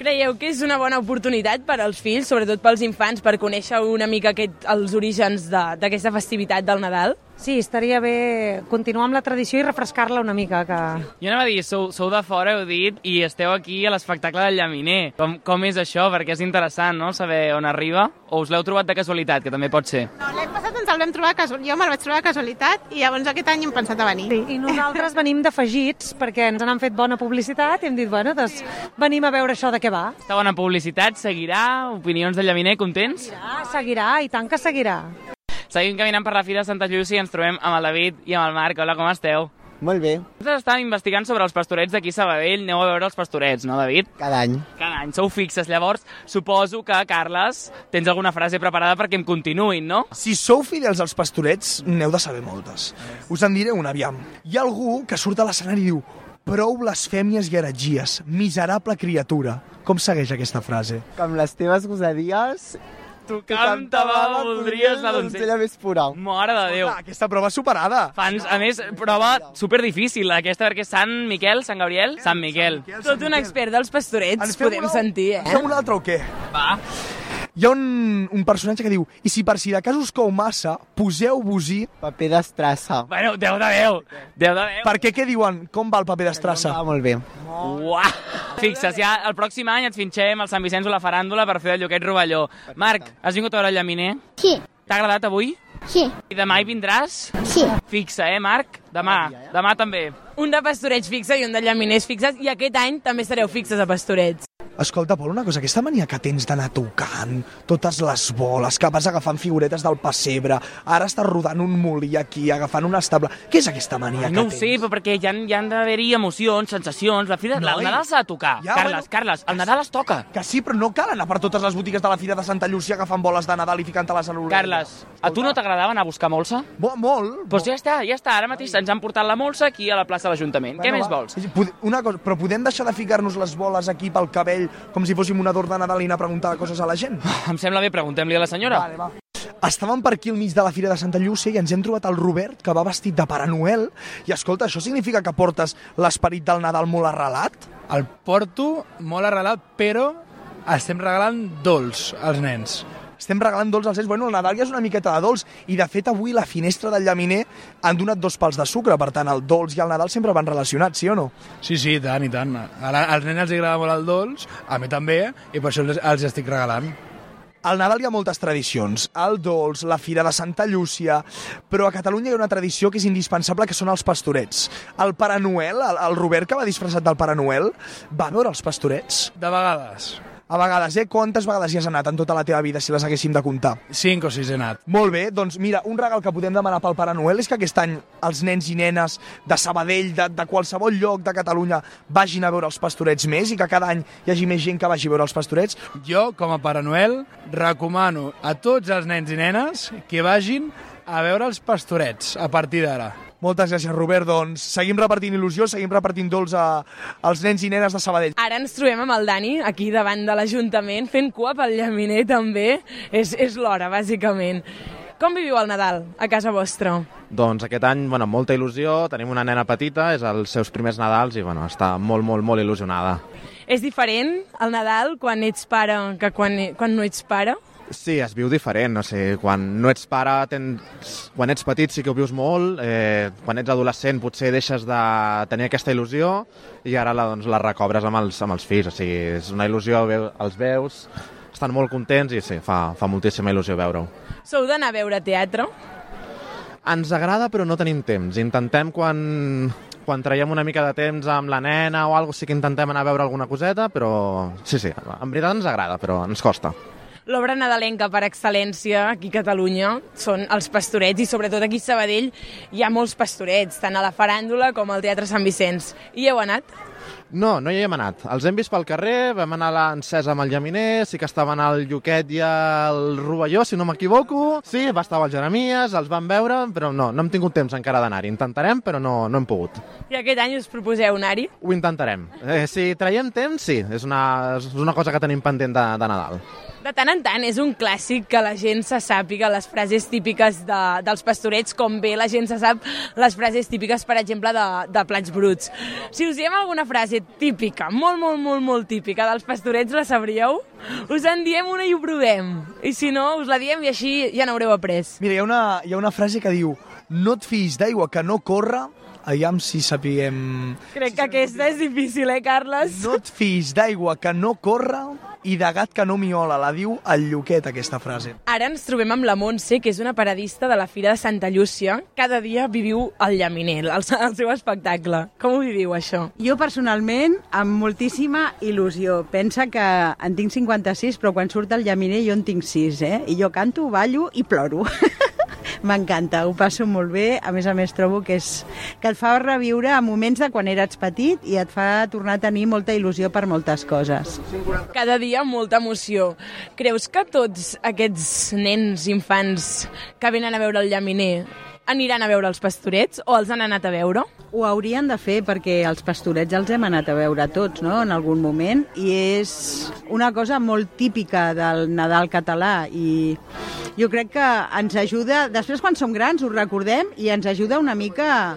Creieu que és una bona oportunitat per als fills, sobretot pels infants, per conèixer una mica aquest, els orígens de- d'aquesta festivitat del Nadal? Sí, estaria bé continuar amb la tradició i refrescar-la una mica, que... Jo anava a dir, sou, sou de fora, heu dit, i esteu aquí a l'espectacle del Llaminer. Com, com és això? Perquè és interessant, no?, saber on arriba. O us l'heu trobat de casualitat, que també pot ser. No, L'any passat ens el vam trobar casual, jo me'l vaig trobar de casualitat i llavors aquest any hem pensat a venir. Sí, i nosaltres venim d'afegits perquè ens han fet bona publicitat i hem dit, bueno, doncs venim a veure això de què va. Està bona publicitat, seguirà, opinions del Llaminer, contents? Ah, seguirà, i tant que seguirà. Seguim caminant per la Fira de Santa Llúcia i ens trobem amb el David i amb el Marc. Hola, com esteu? Molt bé. Vosaltres estàvem investigant sobre els pastorets d'aquí a Sabadell. Aneu a veure els pastorets, no, David? Cada any. Cada any. Sou fixes. Llavors, suposo que, Carles, tens alguna frase preparada perquè em continuïn, no? Si sou fidels als pastorets, n'heu de saber moltes. Us en diré una, aviam. Hi ha algú que surt a l'escenari i diu prou blasfèmies i heretgies, miserable criatura. Com segueix aquesta frase? Que amb les teves gosadies... Tu canta, va, voldries la donzella més pura. Mare de Déu. Escolta, aquesta prova superada. Fans, a més, prova superdifícil, aquesta, perquè Sant Miquel, Sant Gabriel, Sant Miquel. Tot un expert dels pastorets, podem una- sentir, En eh? fem un altre o què? Va. Hi ha un, un personatge que diu i si per si de cas us cou massa, poseu-vos-hi... Paper d'estrassa. Bueno, Déu de Déu. Déu de Déu. Per què què diuen? Com va el paper d'estrassa? Va molt bé. Uah! Fixa't, ja el pròxim any et finxem al Sant Vicenç o la faràndula per fer el Lloquet Rovelló. Marc, has vingut a veure el llaminer? Sí. T'ha agradat avui? Sí. I demà hi vindràs? Sí. Fixa, eh, Marc? Demà. Demà també. Un de pastorets fixa i un de llaminers fixes, i aquest any també estareu fixes a pastorets. Escolta, Pol, una cosa, aquesta mania que tens d'anar tocant totes les boles, que vas agafant figuretes del pessebre, ara estàs rodant un molí aquí, agafant una estable... Què és aquesta mania No ho que sé, tens? però perquè hi han, hi han d'haver-hi emocions, sensacions. La fira, Noi. el Nadal s'ha de tocar. Ja, Carles, bueno. Carles, el Nadal es toca. Que sí, però no cal anar per totes les botigues de la Fira de Santa Llúcia agafant boles de Nadal i ficant-te-les a l'orella. Carles, a tu no t'agradava anar a buscar molsa? Bo, molt. Doncs pues ja està, ja està. Ara mateix ens han portat la molsa aquí a la plaça de l'Ajuntament. Què més va. vols? Una cosa, però podem deixar de ficar-nos les boles aquí pel cabell com si fóssim un ador de Nadal i anar a preguntar coses a la gent? Em sembla bé, preguntem-li a la senyora. Vale, va. Estàvem per aquí al mig de la Fira de Santa Llúcia i ens hem trobat el Robert, que va vestit de Pare Noel. I escolta, això significa que portes l'esperit del Nadal molt arrelat? El porto molt arrelat, però estem regalant dolç als nens. Estem regalant dolç als nens. Bueno, el Nadal ja és una miqueta de dolç. I, de fet, avui la finestra del llaminer han donat dos pals de sucre. Per tant, el dolç i el Nadal sempre van relacionats, sí o no? Sí, sí, i tant, i tant. Ara, als nens els agrada molt el dolç, a mi també, i per això els, els estic regalant. Al Nadal hi ha moltes tradicions. El dolç, la Fira de Santa Llúcia... Però a Catalunya hi ha una tradició que és indispensable, que són els pastorets. El Pare Noel, el, el Robert, que va disfressat del Pare Noel, va veure els pastorets? De vegades. A vegades, eh? Quantes vegades hi has anat en tota la teva vida, si les haguéssim de comptar? Cinc o sis he anat. Molt bé, doncs mira, un regal que podem demanar pel Pare Noel és que aquest any els nens i nenes de Sabadell, de, de qualsevol lloc de Catalunya, vagin a veure els pastorets més i que cada any hi hagi més gent que vagi a veure els pastorets. Jo, com a Pare Noel, recomano a tots els nens i nenes que vagin a veure els pastorets a partir d'ara. Moltes gràcies, Robert. Doncs seguim repartint il·lusió, seguim repartint dolç a, als nens i nenes de Sabadell. Ara ens trobem amb el Dani, aquí davant de l'Ajuntament, fent cua pel llaminer també. És, és l'hora, bàsicament. Com viviu el Nadal a casa vostra? Doncs aquest any, bueno, molta il·lusió, tenim una nena petita, és els seus primers Nadals i bueno, està molt, molt, molt il·lusionada. És diferent el Nadal quan ets pare que quan, quan no ets pare? Sí, es viu diferent, no sé, quan no ets pare, tens... quan ets petit sí que ho vius molt, eh, quan ets adolescent potser deixes de tenir aquesta il·lusió i ara la, doncs, la recobres amb els, amb els fills, o sigui, és una il·lusió, els veus, estan molt contents i sí, fa, fa moltíssima il·lusió veure-ho. Sou d'anar a veure teatre? Ens agrada però no tenim temps, intentem quan, quan traiem una mica de temps amb la nena o alguna cosa, sí que intentem anar a veure alguna coseta, però sí, sí, en veritat ens agrada, però ens costa. L'obra nadalenca per excel·lència aquí a Catalunya són els pastorets i sobretot aquí a Sabadell hi ha molts pastorets, tant a la faràndula com al Teatre Sant Vicenç. I heu anat? No, no hi hem anat. Els hem vist pel carrer, vam anar a l'encesa amb el Llaminer, sí que estaven el Lluquet i el Rovelló, si no m'equivoco. Sí, va estar el Jeremies, els vam veure, però no, no hem tingut temps encara d'anar-hi. Intentarem, però no, no hem pogut. I aquest any us proposeu anar-hi? Ho intentarem. Eh, si traiem temps, sí, és una, és una cosa que tenim pendent de, de Nadal. De tant en tant és un clàssic que la gent se sàpiga les frases típiques de, dels pastorets, com bé la gent se sap les frases típiques, per exemple, de, de plats bruts. Si us diem alguna frase típica, molt, molt, molt, molt típica dels pastorets, la sabríeu? Us en diem una i ho provem. I si no, us la diem i així ja n'haureu après. Mira, hi ha, una, hi ha una frase que diu no et fiïs d'aigua que no corre, aviam si sapiguem... Crec que aquesta és difícil, eh, Carles? No et fiïs d'aigua que no corre i de gat que no miola, la diu el Lluquet, aquesta frase. Ara ens trobem amb la Montse, que és una paradista de la Fira de Santa Llúcia. Cada dia viviu el llaminer, el, el seu espectacle. Com ho viviu, això? Jo personalment, amb moltíssima il·lusió. Pensa que en tinc 56, però quan surt el llaminer jo en tinc 6, eh? I jo canto, ballo i ploro. M'encanta, ho passo molt bé. A més a més, trobo que, és, que et fa reviure a moments de quan eres petit i et fa tornar a tenir molta il·lusió per moltes coses. Cada dia molta emoció. Creus que tots aquests nens, infants que venen a veure el llaminer aniran a veure els pastorets o els han anat a veure? Ho haurien de fer perquè els pastorets els hem anat a veure tots, no?, en algun moment, i és una cosa molt típica del Nadal català i jo crec que ens ajuda, després quan som grans ho recordem i ens ajuda una mica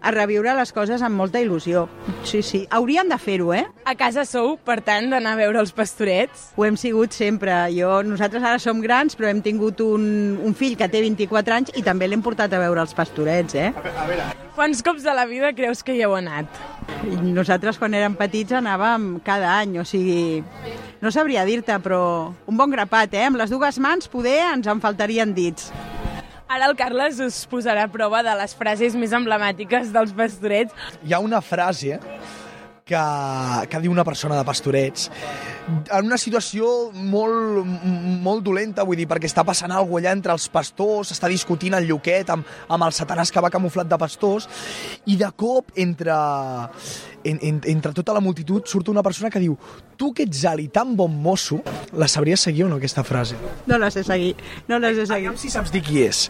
a reviure les coses amb molta il·lusió. Sí, sí, haurien de fer-ho, eh? A casa sou, per tant, d'anar a veure els pastorets? Ho hem sigut sempre. Jo, nosaltres ara som grans, però hem tingut un, un fill que té 24 anys i també l'hem portat a veure els pastorets, eh? Quants cops de la vida creus que hi heu anat? Nosaltres quan érem petits anàvem cada any, o sigui, no sabria dir-te, però un bon grapat, eh? Amb les dues mans poder ens en faltarien dits. Ara el Carles us posarà a prova de les frases més emblemàtiques dels pastorets. Hi ha una frase que, que diu una persona de pastorets en una situació molt, molt dolenta, vull dir, perquè està passant alguna allà entre els pastors, està discutint el Lluquet amb, amb el satanàs que va camuflat de pastors, i de cop, entre, en, en, entre tota la multitud, surt una persona que diu tu que ets ali tan bon mosso, la sabries seguir o no, aquesta frase? No la sé seguir, no la sé seguir. Aviam si saps dir qui és.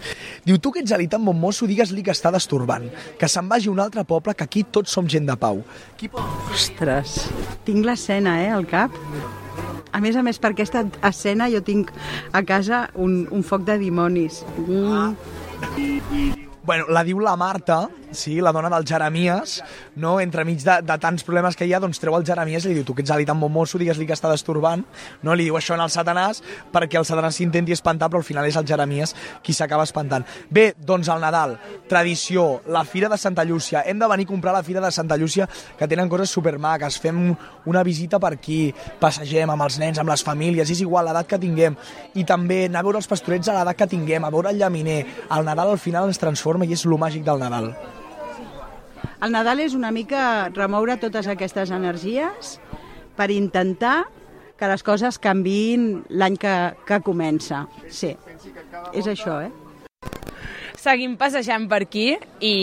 Diu, tu que ets ali tan bon mosso, digues-li que està destorbant, que se'n vagi a un altre poble, que aquí tots som gent de pau. Qui pot... Ostres, tinc l'escena, eh, al cap. A més a més, per aquesta escena jo tinc a casa un, un foc de dimonis. Mm. Bueno, la diu la Marta, sí, la dona del Jeremies, no? entremig de, de tants problemes que hi ha, doncs treu el Jeremies i li diu, tu que ets ali tan bon mosso, digues-li que està destorbant, no? li diu això al Satanàs perquè el Satanàs s'intenti espantar, però al final és el Jeremies qui s'acaba espantant. Bé, doncs el Nadal, tradició, la Fira de Santa Llúcia, hem de venir a comprar la Fira de Santa Llúcia, que tenen coses supermaques, fem una visita per aquí, passegem amb els nens, amb les famílies, és igual l'edat que tinguem, i també anar a veure els pastorets a l'edat que tinguem, a veure el llaminer, el Nadal al final ens transforma i és lo màgic del Nadal. El Nadal és una mica remoure totes aquestes energies per intentar que les coses canviïn l'any que, que comença. Sí, és això, eh? Seguim passejant per aquí i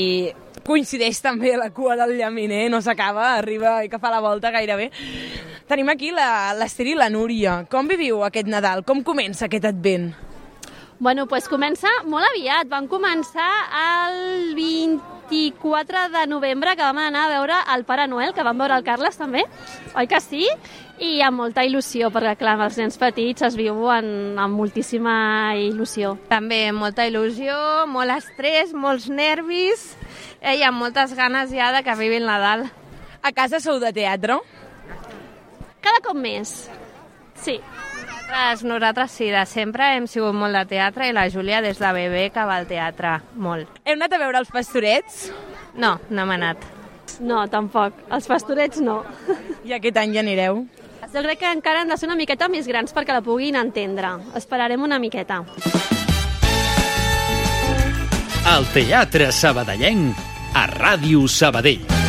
coincideix també la cua del llaminer, no s'acaba, arriba i que fa la volta gairebé. Tenim aquí l'Ester i la Núria. Com viviu aquest Nadal? Com comença aquest advent? Bueno, pues comença molt aviat. Vam començar el 24 de novembre, que vam anar a veure el Pare Noel, que vam veure el Carles també, oi que sí? I amb molta il·lusió, perquè clar, els nens petits es viuen amb moltíssima il·lusió. També molta il·lusió, molt estrès, molts nervis eh, i amb moltes ganes ja de que arribi el Nadal. A casa sou de teatre? Cada cop més, sí. Nosaltres, nosaltres sí, de sempre hem sigut molt de teatre i la Júlia des de bebè que va al teatre, molt. Heu anat a veure els pastorets? No, no hem anat. No, tampoc. Els pastorets no. I aquest any ja anireu? Jo crec que encara han de ser una miqueta més grans perquè la puguin entendre. Esperarem una miqueta. El Teatre Sabadellenc a Ràdio Sabadell.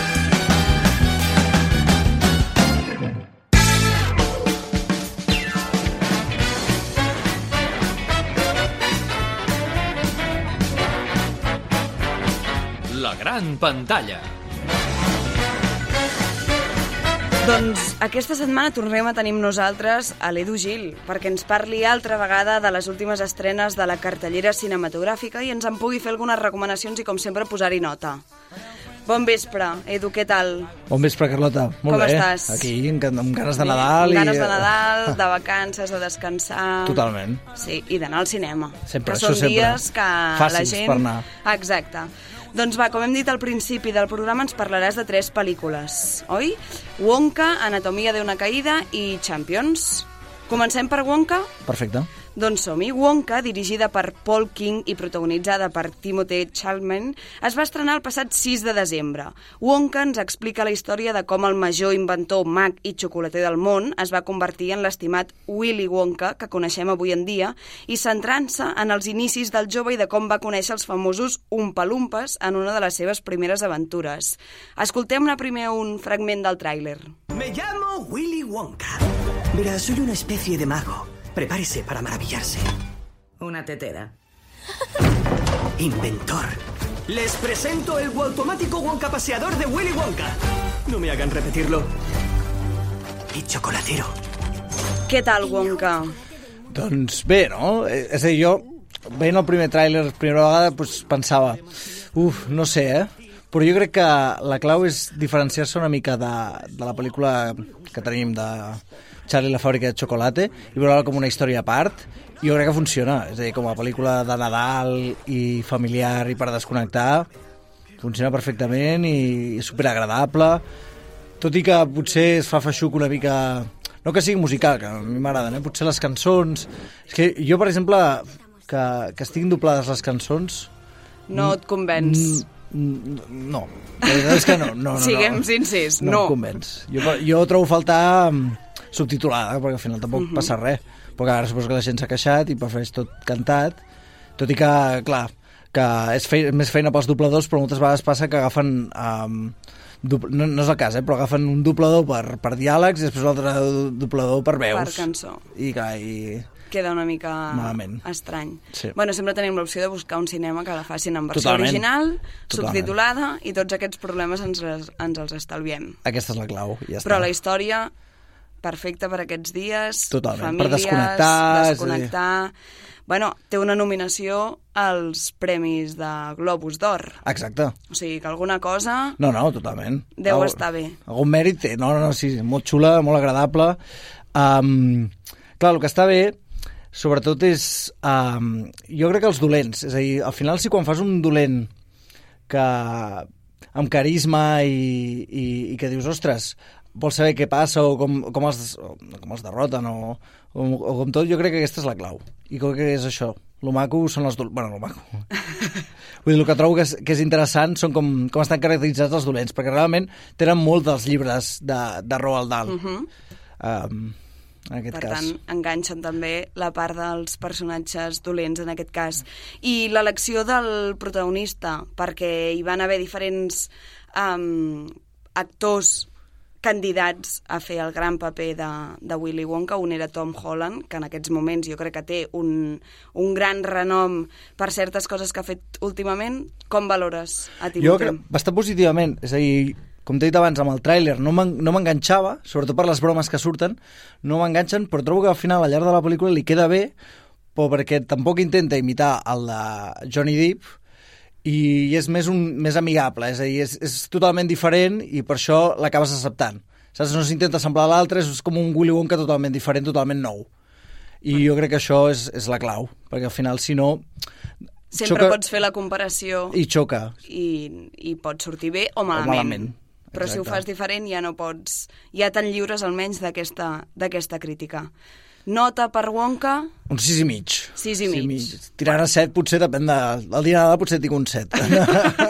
La gran pantalla. Doncs aquesta setmana tornem a tenir amb nosaltres a l'Edu Gil, perquè ens parli altra vegada de les últimes estrenes de la cartellera cinematogràfica i ens en pugui fer algunes recomanacions i, com sempre, posar-hi nota. Bon vespre, Edu, què tal? Bon vespre, Carlota. Molt Com bé. estàs? Aquí, amb, amb ganes de Nadal. Amb ganes i... de Nadal, de vacances, de descansar... Totalment. Sí, i d'anar al cinema. Sempre, que això són sempre. dies que la Fàcils gent... per anar. Exacte. Doncs va, com hem dit al principi del programa, ens parlaràs de tres pel·lícules, oi? Wonka, Anatomia d'una caïda i Champions. Comencem per Wonka? Perfecte. Doncs som-hi. Wonka, dirigida per Paul King i protagonitzada per Timothée Chalamet, es va estrenar el passat 6 de desembre. Wonka ens explica la història de com el major inventor, mag i xocolater del món es va convertir en l'estimat Willy Wonka, que coneixem avui en dia, i centrant-se en els inicis del jove i de com va conèixer els famosos Umpalumpas en una de les seves primeres aventures. Escoltem-ne primer un fragment del tràiler. Me llamo Willy Wonka. Verá, soy una especie de mago. Prepárese para maravillarse. Una tetera. inventor. Les presento el automático Wonka paseador de Willy Wonka. No me hagan repetirlo. Y chocolatero. Què tal, Wonka? Doncs bé, no? Eh, És a dir, jo, veient el primer tràiler, primera vegada, doncs pensava, uf, no sé, eh? Però jo crec que la clau és diferenciar-se una mica de, de la pel·lícula que tenim de Charlie la fàbrica de xocolata i veure-la com una història a part jo crec que funciona, és a dir, com a pel·lícula de Nadal i familiar i per desconnectar funciona perfectament i és superagradable tot i que potser es fa feixuc una mica no que sigui musical, que a mi m'agraden, eh? potser les cançons... És que jo, per exemple, que, que estiguin doblades les cançons... No et convenç. Mm, No, la veritat és que no. no, no Siguem no. sincers, no. no. em convenç. Jo, jo trobo faltar mm, subtitulada, perquè al final tampoc Mhm. passa res. Perquè ara suposo que la gent s'ha queixat i prefereix tot cantat, tot i que, clar, que és fei més feina pels dobladors, però moltes vegades passa que agafen... Um, no, no és el cas, eh, però agafen un doblador per, per diàlegs i després l'altre doblador per veus. Per cançó. I, clar, i... Queda una mica Malament. estrany. Sí. Bueno, sempre tenim l'opció de buscar un cinema que la facin en versió Totalment. original, Totalment. subtitulada, i tots aquests problemes ens, les, ens els estalviem. Aquesta és la clau, ja Però està. la història, perfecta per aquests dies, Totalment, per famílies, desconnectar, és a dir- desconnectar... Bueno, té una nominació als Premis de Globus d'Or. Exacte. O sigui que alguna cosa No, no, totalment. deu Al- estar bé. Algun mèrit té, no, no, no, sí, molt xula, molt agradable. Um, clar, el que està bé, sobretot és... Um, jo crec que els dolents, és a dir, al final si quan fas un dolent que amb carisma i, i, i que dius, ostres, vols saber què passa o com, com, els, com els derroten o, o, o com tot, jo crec que aquesta és la clau. I crec que és això. Lo maco són els. Bueno, lo maco. Vull dir, el que trobo que és, que és interessant són com, com estan caracteritzats els dolents, perquè realment tenen molt dels llibres de, de Roald Dahl. Uh -huh. um, en aquest per cas. tant, enganxen també la part dels personatges dolents en aquest cas. I l'elecció del protagonista, perquè hi van haver diferents um, actors candidats a fer el gran paper de, de Willy Wonka. Un era Tom Holland, que en aquests moments jo crec que té un, un gran renom per certes coses que ha fet últimament. Com valores a Jo Timothy? crec bastant positivament, és a dir, com t'he dit abans amb el tràiler, no m'enganxava, sobretot per les bromes que surten, no m'enganxen, però trobo que al final, al llarg de la pel·lícula, li queda bé, però perquè tampoc intenta imitar el de Johnny Depp, i és més, un, més amigable, és a dir, és, és totalment diferent i per això l'acabes acceptant. Saps? No s'intenta semblar a l'altre, és com un Willy Wonka totalment diferent, totalment nou. I jo crec que això és, és la clau, perquè al final, si no... Sempre xoca- pots fer la comparació I xoca. i, i pot sortir bé o malament. malament, Però si ho exacte. fas diferent ja no pots... Ja te'n lliures almenys d'aquesta crítica. Nota per Wonka, Un sis i mig. Sis i mig. Tirant a set potser depèn de... El dia de Nadal potser tinc un set.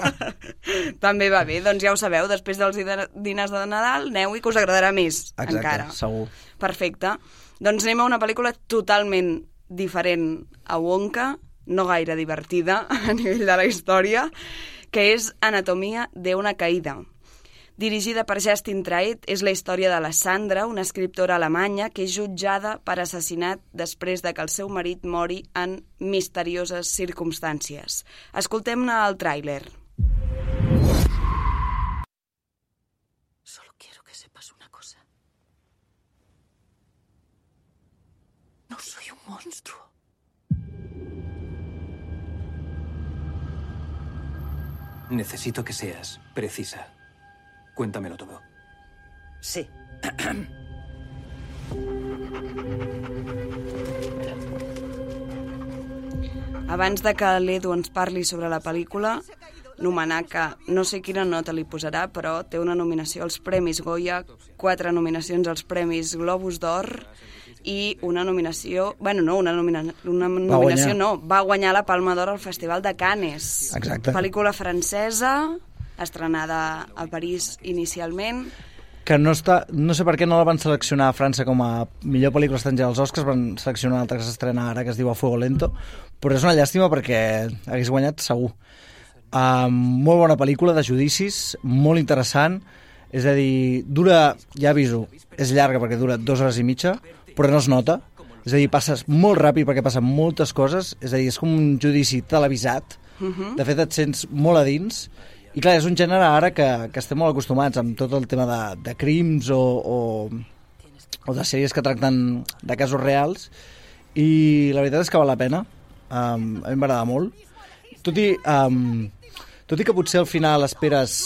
també va bé. Doncs ja ho sabeu, després dels dina- dinars de Nadal, aneu-hi que us agradarà més, Exacte, encara. segur. Perfecte. Doncs anem a una pel·lícula totalment diferent a Wonka, no gaire divertida a nivell de la història, que és Anatomia de una caïda. Dirigida per Justin Trait, és la història de la Sandra, una escriptora alemanya que és jutjada per assassinat després de que el seu marit mori en misterioses circumstàncies. Escoltem-ne el tràiler. Solo quiero que sepas una cosa. No soy un monstruo. Necesito que seas precisa. Cuéntamelo todo. Sí. Abans de que l'Edu ens parli sobre la pel·lícula, nomenar que no sé quina nota li posarà, però té una nominació als Premis Goya, quatre nominacions als Premis Globus d'Or i una nominació... Bueno, no, una, nomina, una nominació guanyar. no, va guanyar la Palma d'Or al Festival de Cannes. Exacte. Pel·lícula francesa, estrenada a París inicialment. que no, està, no sé per què no la van seleccionar a França com a millor pel·lícula estrangera als Oscars, van seleccionar una altra que s'estrena ara, que es diu A Fuego Lento, però és una llàstima perquè hagués guanyat segur. Uh, molt bona pel·lícula de judicis, molt interessant, és a dir, dura, ja aviso, és llarga perquè dura dues hores i mitja, però no es nota, és a dir, passes molt ràpid perquè passen moltes coses, és a dir, és com un judici televisat, de fet et sents molt a dins, i clar, és un gènere ara que, que estem molt acostumats amb tot el tema de, de crims o, o, o de sèries que tracten de casos reals, i la veritat és que val la pena, um, a mi m'agrada molt, tot i, um, tot i que potser al final esperes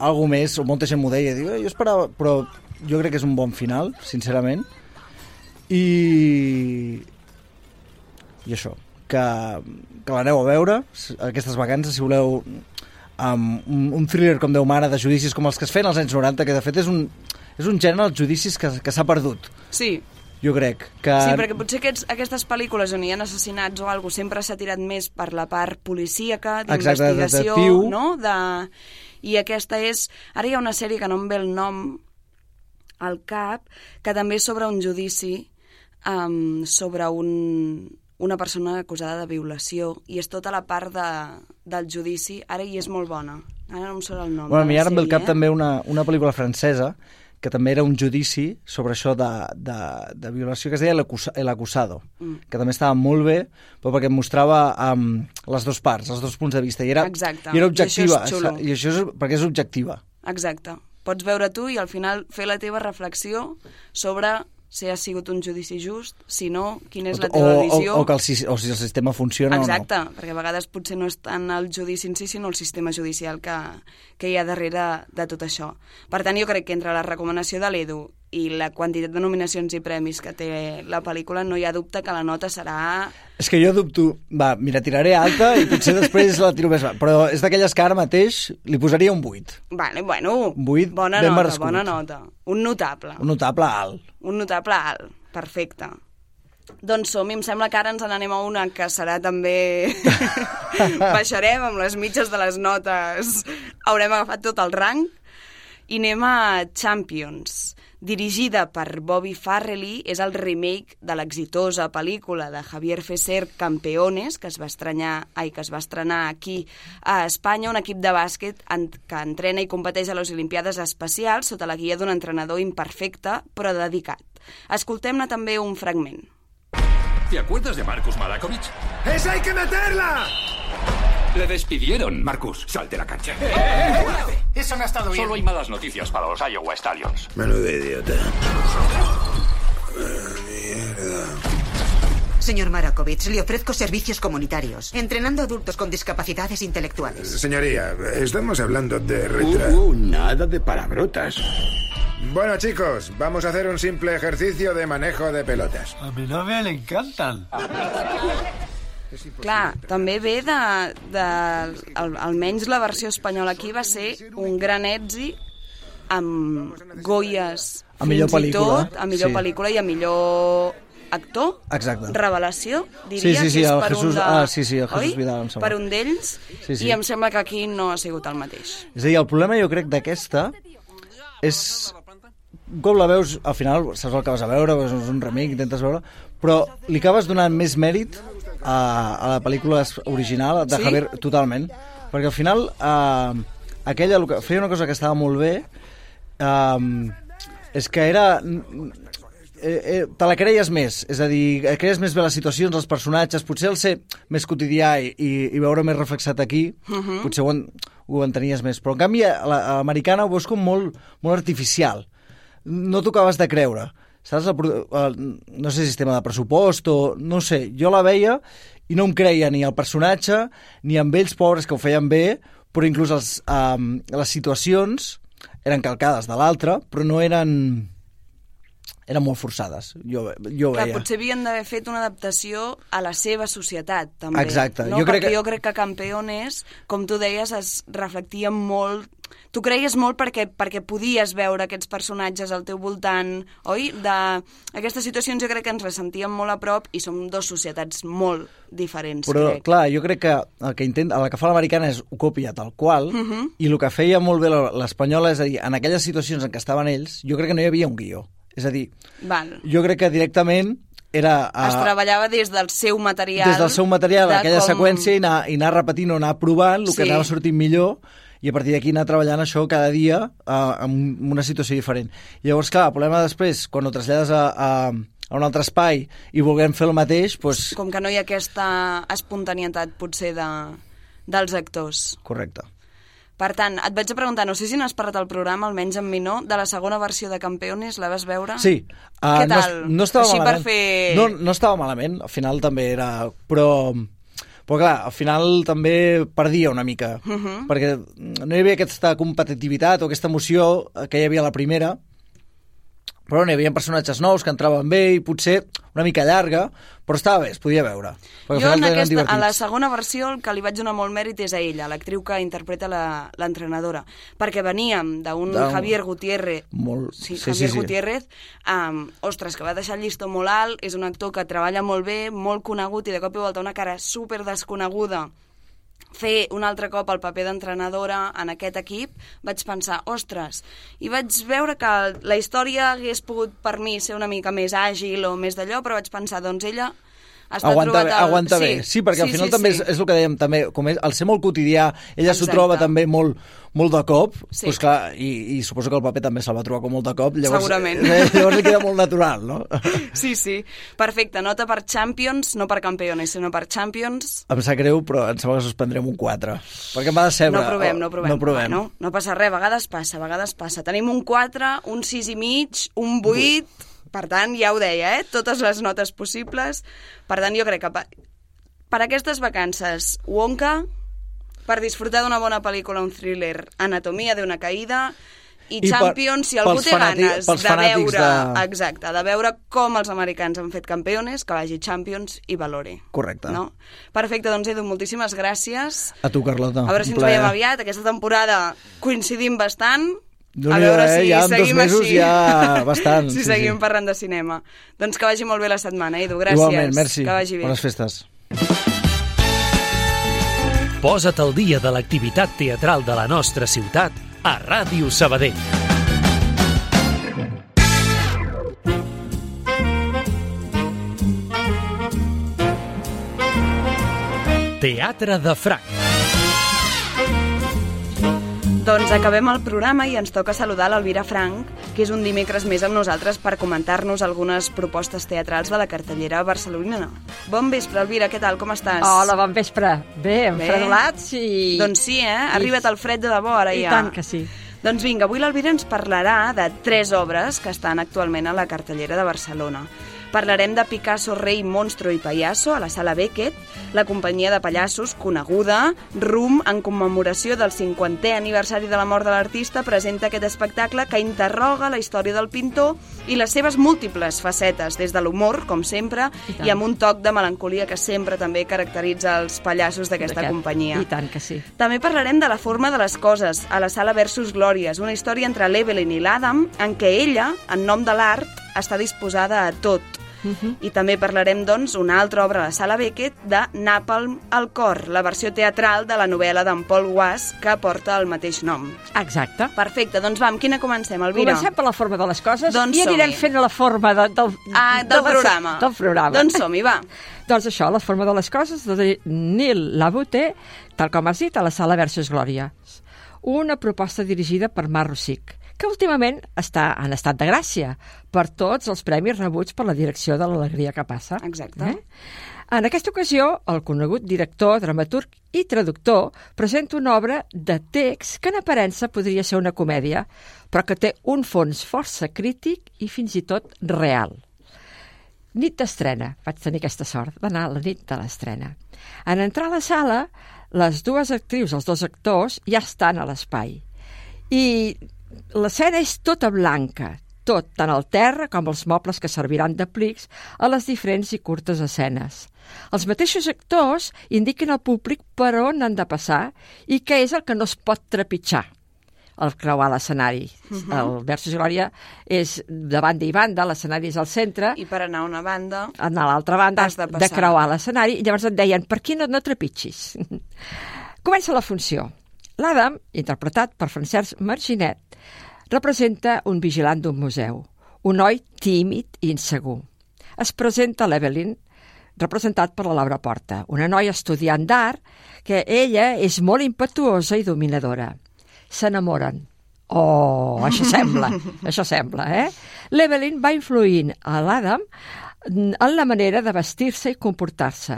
algo més, o molta gent m'ho deia, diu, "Eh, jo esperava, però jo crec que és un bon final, sincerament, i i això, que, que l'aneu a veure aquestes vacances, si voleu um, un, un thriller com Déu mare de judicis com els que es feien als anys 90, que de fet és un, és un gènere, els judicis, que, que s'ha perdut, Sí, jo crec. Que... Sí, perquè potser aquests, aquestes pel·lícules on hi ha assassinats o alguna sempre s'ha tirat més per la part policíaca, d'investigació, no? De... I aquesta és... Ara hi ha una sèrie que no em ve el nom al cap, que també és sobre un judici um, sobre un, una persona acusada de violació i és tota la part de, del judici, ara hi és molt bona. Ara no em surt el nom. Bueno, a mi ara em ve al cap eh? també una, una pel·lícula francesa que també era un judici sobre això de, de, de violació que es deia El Acusa- El Acusado, Mm. que també estava molt bé, però perquè mostrava um, les dues parts, els dos punts de vista, i era, Exacte. i era I això és objectiva, xulo. i això és, perquè és objectiva. Exacte. Pots veure tu i al final fer la teva reflexió sobre si ha sigut un judici just, si no, quina és la o, teva o, visió. o, que el, o si el sistema funciona Exacte, perquè a vegades potser no és tant el judici en si, sinó el sistema judicial que, que hi ha darrere de tot això. Per tant, jo crec que entre la recomanació de l'Edu i la quantitat de nominacions i premis que té la pel·lícula, no hi ha dubte que la nota serà... És que jo dubto, va, mira, tiraré alta i potser després la tiro més... Però és d'aquelles que ara mateix li posaria un 8. Vale, bueno, Un 8 bona ben nota, merescut. bona nota. Un notable. Un notable alt. Un notable alt, perfecte. Doncs som, em sembla que ara ens n'anem a una que serà també... Baixarem amb les mitges de les notes, haurem agafat tot el rang i anem a Champions. Dirigida per Bobby Farrelly, és el remake de l'exitosa pel·lícula de Javier Fesser Campeones, que es va estrenar, ai, que es va estrenar aquí a Espanya, un equip de bàsquet en, que entrena i competeix a les Olimpiades especials sota la guia d'un entrenador imperfecte, però dedicat. Escoltem-ne també un fragment. ¿Te acuerdas de Marcus Malakovich? ¡Esa hay que meterla! Le despidieron. Marcus, sal de la cancha. Eso no ha estado bien. Solo hay malas noticias para los Iowa Stallions. Menudo idiota. Señor Marakovich, le ofrezco servicios comunitarios, entrenando adultos con discapacidades intelectuales. Señoría, estamos hablando de retra... Uh, nada de palabrotas. Bueno, chicos, vamos a hacer un simple ejercicio de manejo de pelotas. A mi novia le encantan. Clar, també ve de, de al, almenys la versió espanyola aquí va ser un gran èxit amb Goyes A millor fins i pel·lícula, tot, a millor sí. pel·lícula i a millor actor, Exacte. revelació, diria Sí, sí, sí, que és el per Jesús- un de... ah, sí, sí, el Jesús oi? Vidal, em sembla. Per un d'ells, Sí, sí. i em sembla que aquí no ha sigut el mateix. És a dir, el problema jo crec d'aquesta és... Un cop la veus, al final saps el que vas a veure, és un remake, intentes veure, però li acabes donant més mèrit a, a la pel·lícula original de Sí? Javier, totalment, perquè al final eh, aquella el que- feia una cosa que estava molt bé eh, és que era eh, eh, te la creies més, és a dir, creies més bé les situacions, els personatges, potser el ser més quotidià i, i, i veure més reflexat aquí, Mhm. potser ho, en, ho entenies més, però en canvi l'americana ho veus com molt, molt artificial, no t'ho de creure, saps? El, el, no sé, sistema de pressupost o... no sé, jo la veia i no em creia ni el personatge ni amb ells pobres que ho feien bé, però inclús els, um, les situacions eren calcades de l'altre, però no eren eren molt forçades, jo, jo Clar, veia. potser havien d'haver fet una adaptació a la seva societat, també. Exacte. No? Jo crec que- jo crec que Campeones, com tu deies, es reflectia molt... Tu creies molt perquè, perquè podies veure aquests personatges al teu voltant, oi? De... Aquestes situacions jo crec que ens les sentíem molt a prop i som dos societats molt diferents, Però, crec. clar, jo crec que el que intenta, el que fa l'americana és ho copia tal qual, Mhm. i el que feia molt bé la- l'espanyola és a dir, en aquelles situacions en què estaven ells, jo crec que no hi havia un guió. És a dir, Val. jo crec que directament era... Es eh, treballava des del seu material. des del seu material, de aquella com- seqüència, i anar, i anar repetint o anar provant el que Sí. anava sortint millor, i a partir d'aquí anar treballant això cada dia uh, en una situació diferent. Llavors, clar, el problema després, quan ho trasllades a, a, a un altre espai i vulguem fer el mateix, doncs... Com que no hi ha aquesta espontanietat, potser, de, dels actors. Correcte. Per tant, et vaig a preguntar, no sé si n'has parlat al programa, almenys amb mi no, de la segona versió de Campeones, la vas veure? Sí. Uh, Què no, tal? no estava Així malament. per fer... No, no estava malament, al final també era... Però, però clar, al final també perdia una mica, Mhm. perquè no hi havia aquesta competitivitat o aquesta emoció que hi havia a la primera, però n'hi havia personatges nous que entraven bé i potser una mica llarga, però estava bé, es podia veure. Jo en aquesta, a la segona versió el que li vaig donar molt mèrit és a ella, l'actriu que interpreta la- l'entrenadora, perquè veníem d'un D'un- Javier Gutiérrez, Molt... sí, sí, Javier sí, sí. Gutiérrez, um, ostres, que va deixar el llistó molt alt, és un actor que treballa molt bé, molt conegut i de cop i volta una cara super desconeguda fer un altre cop el paper d'entrenadora en aquest equip, vaig pensar, ostres, i vaig veure que la història hagués pogut per mi ser una mica més àgil o més d'allò, però vaig pensar, doncs ella aguanta bé, el... aguanta bé. Sí, perquè al final sí, també sí. És, és el que dèiem, també, com és, al ser molt quotidià, ella s'ho troba també molt, molt de cop, Sí. doncs clar, i, i suposo que el paper també se'l va trobar com molt de cop, llavors, Segurament. Eh, llavors li queda molt natural, no? Sí, sí. Perfecte, nota per Champions, no per Campeones, sinó per Champions. Em sap greu, però em sembla que suspendrem un 4, perquè em va decebre. No provem, no provem. No provem. Bueno, no passa res, a vegades passa, a vegades passa. Tenim un 4, un 6 i mig, un 8, per tant, ja ho deia, eh? Totes les notes possibles. Per tant, jo crec que per, per aquestes vacances, Wonka, per disfrutar d'una bona pel·lícula, un thriller, Anatomia d'una caïda, i, I per- Champions, si algú té ganes de veure, de- exacte, de veure com els americans han fet campeones, que vagi Champions i valore. Correcte. No? Perfecte, doncs Edu, moltíssimes gràcies. A tu, Carlota. A veure si ens veiem aviat. Aquesta temporada coincidim bastant. Déu a veure eh? si Ja en dos seguim mesos així. ja bastant, si sí, seguim sí. parlant de cinema. Doncs que vagi molt bé la setmana, Edu. Gràcies. Igualment, merci. Que vagi bé. Bones festes. Posa't al dia de l'activitat teatral de la nostra ciutat a Ràdio Sabadell. Teatre de Franc. Doncs acabem el programa i ens toca saludar l'Elvira Frank, que és un dimecres més amb nosaltres per comentar-nos algunes propostes teatrals de la cartellera barcelonina. Bon vespre, Elvira, què tal? Com estàs? Hola, bon vespre. Bé, enfredolats i... Doncs sí, eh? Ha arribat el fred de debò ara I ja. tant que sí. Doncs vinga, avui l'Elvira ens parlarà de tres obres que estan actualment a la cartellera de Barcelona. Parlarem de Picasso, Rei, Monstro i Payaso a la Sala Beckett, la companyia de pallassos coneguda, RUM, en commemoració del 50è aniversari de la mort de l'artista, presenta aquest espectacle que interroga la història del pintor i les seves múltiples facetes, des de l'humor, com sempre, I i, amb un toc de melancolia que sempre també caracteritza els pallassos d'aquesta D'aquest. companyia. I tant que sí. També parlarem de la forma de les coses, a la sala Versus Glòries, una història entre l'Evelyn i l'Adam, en què ella, en nom de l'art, està disposada a tot. I també parlarem, doncs, una altra obra a la sala Beckett de Napalm al cor, la versió teatral de la novel·la d'en Paul Was que porta el mateix nom. Exacte. Perfecte, doncs va, amb quina comencem, Elvira? Comencem per la forma de les coses Doncs i anirem fent la forma de, del, Ah, del de programa. Del programa. Doncs som-hi, va. doncs això, la forma de les coses de Nil Labuté, tal com has dit, a la sala Versus Glòria. Una proposta dirigida per Mar Rosic, que últimament està en estat de gràcia per tots els premis rebuts per la direcció de l'alegria que passa. Exacte. Eh? En aquesta ocasió, el conegut director, dramaturg i traductor presenta una obra de text que en aparença podria ser una comèdia, però que té un fons força crític i fins i tot real. Nit d'estrena. Vaig tenir aquesta sort d'anar a la nit de l'estrena. En entrar a la sala, les dues actrius, els dos actors, ja estan a l'espai. I l'escena és tota blanca, tot, tant el terra com els mobles que serviran de plics a les diferents i curtes escenes. Els mateixos actors indiquen al públic per on han de passar i què és el que no es pot trepitjar al creuar l'escenari. Mhm. El Versus Glòria és de banda i banda, l'escenari és al centre, I per anar a una banda... anar a l'altra banda Has de de, passar. creuar l'escenari, llavors et deien, per aquí no, no trepitgis. Comença la funció. L'Adam, interpretat per Francesc Marginet, representa un vigilant d'un museu, un noi tímid i insegur. Es presenta l'Evelyn, representat per la Laura Porta, una noia estudiant d'art que ella és molt impetuosa i dominadora. S'enamoren. Oh, això sembla, això sembla, eh? L'Evelyn va influint a l'Adam en la manera de vestir-se i comportar-se.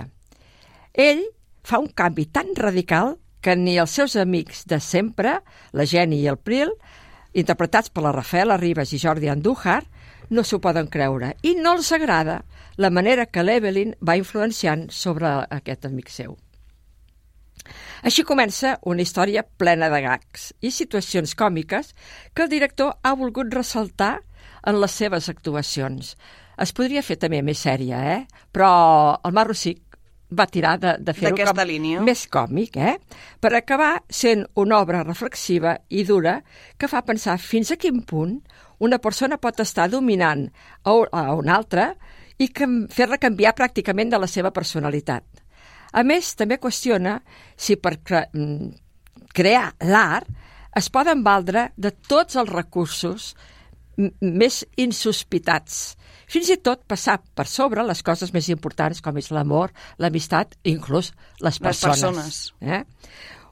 Ell fa un canvi tan radical que ni els seus amics de sempre, la Jenny i el Pril, interpretats per la Rafaela Ribas i Jordi Andújar, no s'ho poden creure i no els agrada la manera que l'Evelyn va influenciant sobre aquest amic seu. Així comença una història plena de gags i situacions còmiques que el director ha volgut ressaltar en les seves actuacions. Es podria fer també més sèria, eh? però el Mar Rossic va tirar de, de fer-ho D'aquesta línia. més còmic, eh? per acabar sent una obra reflexiva i dura que fa pensar fins a quin punt una persona pot estar dominant a a una altra i fer-la canviar pràcticament de la seva personalitat. A més, també qüestiona si per cre mm, crear l'art es poden valdre de tots els recursos més insospitats, fins i tot passar per sobre les coses més importants com és l'amor, l'amistat i inclús les Les persones. persones. Eh?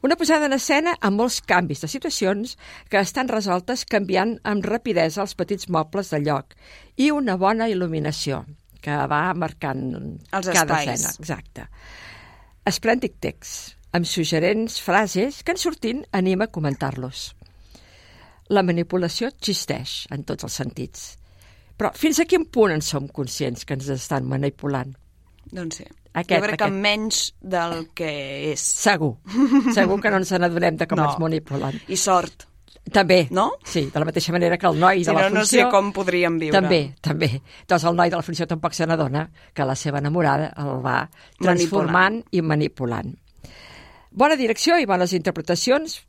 Una posada en escena amb molts canvis de situacions que estan resoltes canviant amb rapidesa els petits mobles de lloc i una bona il·luminació que va marcant Els cada espais. escena. Exacte. Esplèndid text, amb suggerents frases que en sortint anima a comentar-los. La manipulació existeix en tots els sentits. Però fins a quin punt en som conscients que ens estan manipulant? Doncs sí. Aquest, jo crec que aquest. menys del que és. Segur. Segur que no ens n'adonem de com No. ens manipulen. I sort. També. No? Sí, de la mateixa manera que el noi Si de la no, no funció... sé com podríem viure. També, també. Doncs el noi de la funció tampoc se n'adona que la seva enamorada el va transformant i manipulant. Bona direcció i bones interpretacions,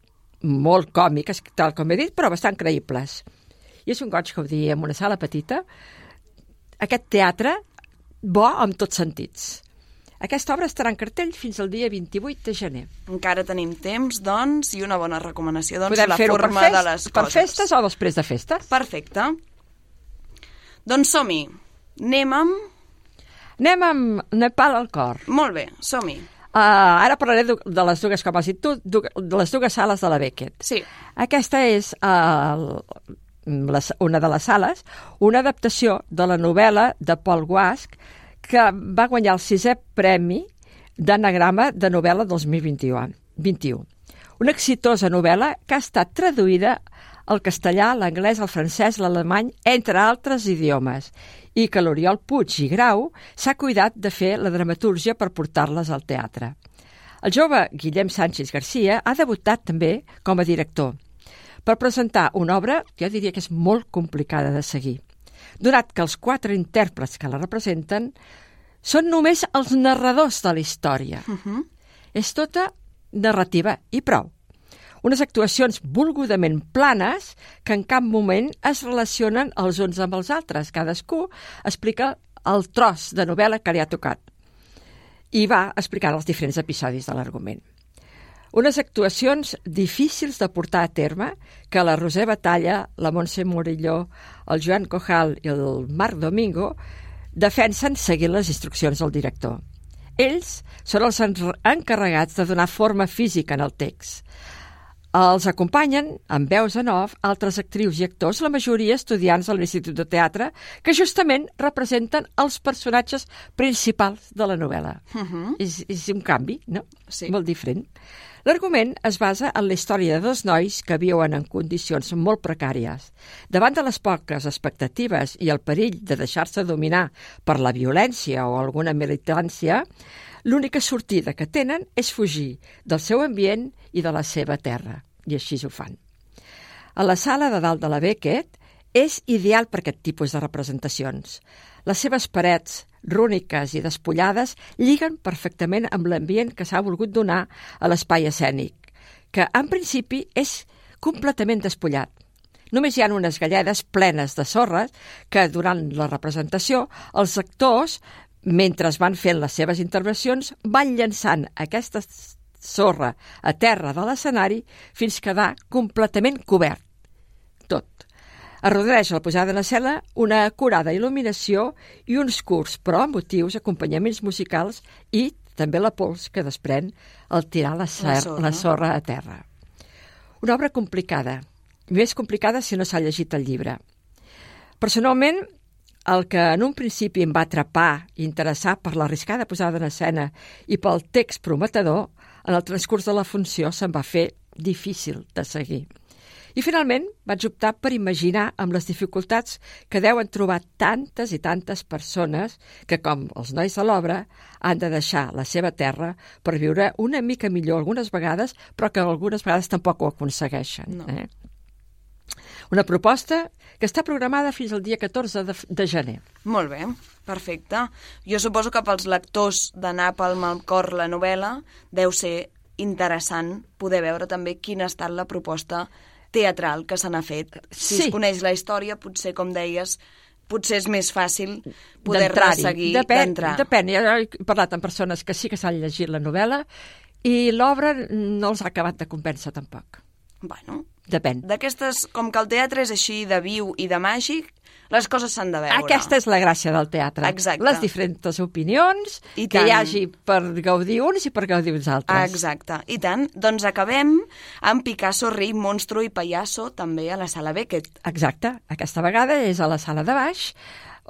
molt còmiques, tal com he dit, però bastant creïbles. I és un goig que ho digui en una sala petita. Aquest teatre, bo en tots sentits. Aquesta obra estarà en cartell fins al dia 28 de gener. Encara tenim temps, doncs, i una bona recomanació, doncs, Podem la per, forma fest, de les per coses. festes o després de festes? Perfecte. Doncs som-hi. Anem amb... Anem amb Nepal al cor. Molt bé, som-hi. Uh, ara parlaré de, les dues, com has dit tu, de les dues sales de la Beckett. Sí. Aquesta és uh, les, una de les sales, una adaptació de la novel·la de Paul Guasc que va guanyar el sisè premi d'anagrama de novel·la 2021. 21. Una exitosa novel·la que ha estat traduïda al castellà, l'anglès, el francès, l'alemany, entre altres idiomes, i que l'Oriol Puig i Grau s'ha cuidat de fer la dramatúrgia per portar-les al teatre. El jove Guillem Sánchez Garcia ha debutat també com a director per presentar una obra que jo diria que és molt complicada de seguir, donat que els quatre intèrprets que la representen són només els narradors de la història. Uh -huh. És tota narrativa i prou. Unes actuacions volgudament planes que en cap moment es relacionen els uns amb els altres. Cadascú explica el tros de novel·la que li ha tocat i va explicant els diferents episodis de l'argument. Unes actuacions difícils de portar a terme que la Roser Batalla, la Montse Morilló, el Joan Cojal i el Marc Domingo defensen seguint les instruccions del director. Ells són els en- encarregats de donar forma física en el text. Els acompanyen, amb veus en off, altres actrius i actors, la majoria estudiants de l'Institut de Teatre, que justament representen els personatges principals de la novel·la. Uh -huh. És, és un canvi, no? Sí. Molt diferent. L'argument es basa en la història de dos nois que viuen en condicions molt precàries. Davant de les poques expectatives i el perill de deixar-se dominar per la violència o alguna militància, l'única sortida que tenen és fugir del seu ambient i de la seva terra. I així ho fan. A la sala de dalt de la Beckett és ideal per aquest tipus de representacions. Les seves parets rúniques i despullades lliguen perfectament amb l'ambient que s'ha volgut donar a l'espai escènic, que en principi és completament despullat. Només hi ha unes galledes plenes de sorra que durant la representació els actors, mentre van fent les seves intervencions, van llançant aquesta sorra a terra de l'escenari fins quedar completament cobert. Tot. Arrodoneix a la posada en escena una acurada il·luminació i uns curts però emotius acompanyaments musicals i també la pols que desprèn al tirar la, ser, La la, sorra. sorra. la sorra a terra. Una obra complicada, més complicada si no s'ha llegit el llibre. Personalment, el que en un principi em va atrapar i interessar per l'arriscada posada en escena i pel text prometedor, en el transcurs de la funció se'n va fer difícil de seguir. I finalment vaig optar per imaginar amb les dificultats que deuen trobar tantes i tantes persones que, com els nois de l'obra, han de deixar la seva terra per viure una mica millor algunes vegades, però que algunes vegades tampoc ho aconsegueixen. No. Eh? Una proposta que està programada fins al dia 14 de, de gener. Molt bé, perfecte. Jo suposo que pels lectors de Nàpalm al cor la novel·la deu ser interessant poder veure també quina ha estat la proposta teatral que se n'ha fet. Si Sí. es coneix la història, potser, com deies, potser és més fàcil poder-la seguir Depèn, d'entrar. depèn. Jo he parlat amb persones que sí que s'han llegit la novel·la i l'obra no els ha acabat de convèncer tampoc. Bueno, Depèn. d'aquestes, com que el teatre és així de viu i de màgic, les coses s'han de veure. Aquesta és la gràcia del teatre. Exacte. Les diferents opinions I que tant. hi hagi per gaudir uns i per gaudir uns altres. Exacte. I tant. Doncs acabem amb Picasso, Rei, Monstro i Payaso, també a la Sala Beckett. Exacte. Aquesta vegada és a la sala de baix.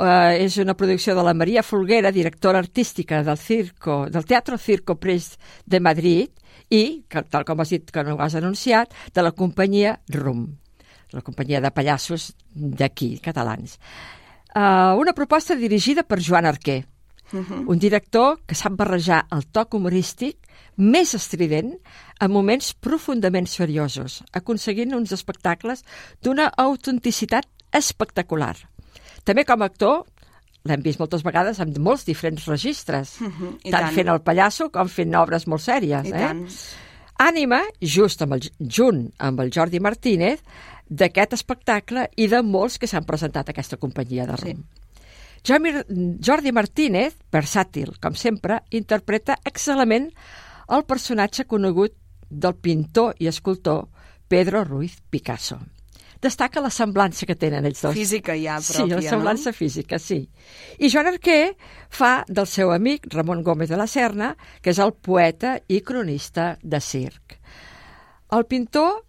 Uh, és una producció de la Maria Folguera, directora artística del circo, del Teatro Circo Pres de Madrid i, que, tal com has dit que no ho has anunciat, de la companyia RUM, la companyia de pallassos d'aquí, catalans. Uh, una proposta dirigida per Joan Arquer, un director que sap barrejar el toc humorístic més estrident en moments profundament seriosos, aconseguint uns espectacles d'una autenticitat espectacular. També com a actor l'hem vist moltes vegades en molts diferents registres, Mhm, i tant, tant. fent el pallasso com fent obres molt sèries. I eh? tant. Ànima, just amb el, junt amb el Jordi Martínez, d'aquest espectacle i de molts que s'han presentat a aquesta companyia de rum. Jordi, Jordi Martínez, versàtil, com sempre, interpreta excel·lentment el personatge conegut del pintor i escultor Pedro Ruiz Picasso. Destaca la semblança que tenen ells dos. Física ja Sí, pròpia, la semblança no? física, sí. I Joan Arquer fa del seu amic Ramon Gómez de la Serna, que és el poeta i cronista de circ. El pintor,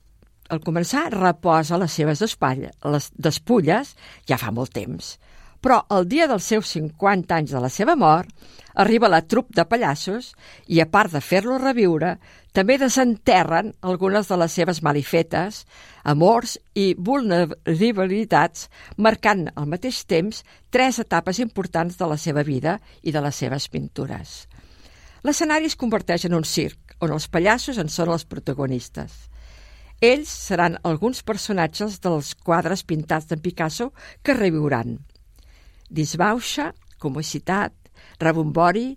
al començar, reposa les seves despatlla, les despulles ja fa molt temps. Però el dia dels seus 50 anys de la seva mort, arriba la trup de pallassos i, a part de fer-lo reviure, també desenterren algunes de les seves malifetes, amors i vulnerabilitats, marcant al mateix temps tres etapes importants de la seva vida i de les seves pintures. L'escenari es converteix en un circ, on els pallassos en són els protagonistes. Ells seran alguns personatges dels quadres pintats de Picasso que reviuran. Disbauxa, comicitat, rebombori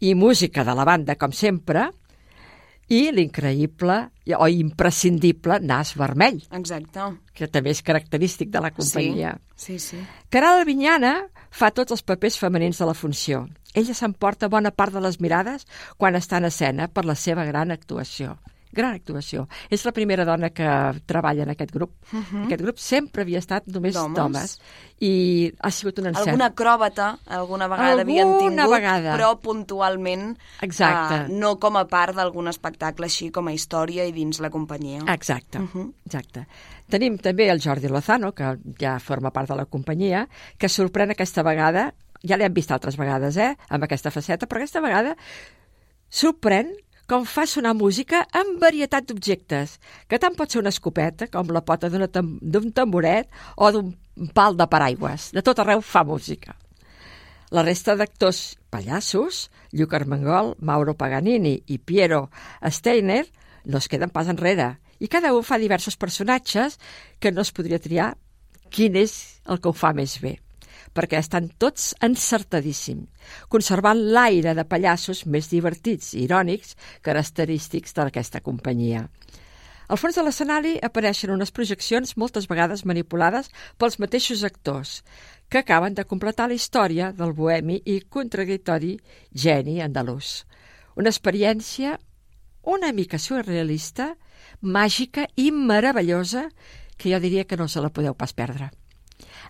i música de la banda, com sempre, i l'increïble o imprescindible nas vermell, Exacte. que també és característic de la companyia. Sí, sí. sí. Caral Albinyana fa tots els papers femenins de la funció. Ella s'emporta bona part de les mirades quan està en escena per la seva gran actuació. Gran actuació. És la primera dona que treballa en aquest grup. Mhm. Aquest grup sempre havia estat només D'homes. i ha sigut un encert. Alguna acròbata alguna vegada havien Alguna tingut, vegada. però puntualment Exacte. eh, no com a part d'algun espectacle així com a història i dins la companyia. Exacte, Mhm. exacte. Tenim també el Jordi Lozano, que ja forma part de la companyia, que sorprèn aquesta vegada, ja l'hem vist altres vegades, eh, amb aquesta faceta, però aquesta vegada sorprèn com fa sonar música amb varietat d'objectes, que tant pot ser una escopeta com la pota d'una tam- d'un tamboret o d'un pal de paraigües. De tot arreu fa música. La resta d'actors pallassos, Lluc Armengol, Mauro Paganini i Piero Steiner, no es queden pas enrere. I cada un fa diversos personatges que no es podria triar quin és el que ho fa més bé perquè estan tots encertadíssims, conservant l'aire de pallassos més divertits i irònics característics d'aquesta companyia. Al fons de l'escenari apareixen unes projeccions moltes vegades manipulades pels mateixos actors, que acaben de completar la història del bohemi i contradictori geni andalús. Una experiència una mica surrealista, màgica i meravellosa que jo diria que no se la podeu pas perdre.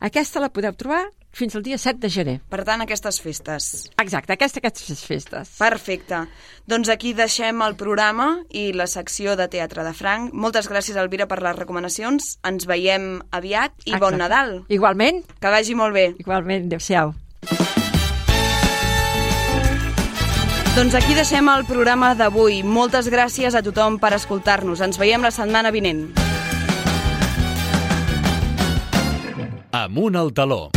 Aquesta la podeu trobar fins al dia 7 de gener. Per tant, aquestes festes. Exacte, aquesta, aquestes festes. Perfecte. Doncs aquí deixem el programa i la secció de Teatre de Franc. Moltes gràcies, Elvira, per les recomanacions. Ens veiem aviat i bon Exacte. Nadal. Igualment. Que vagi molt bé. Igualment, adéu-siau. Doncs aquí deixem el programa d'avui. Moltes gràcies a tothom per escoltar-nos. Ens veiem la setmana vinent. Amunt al taló.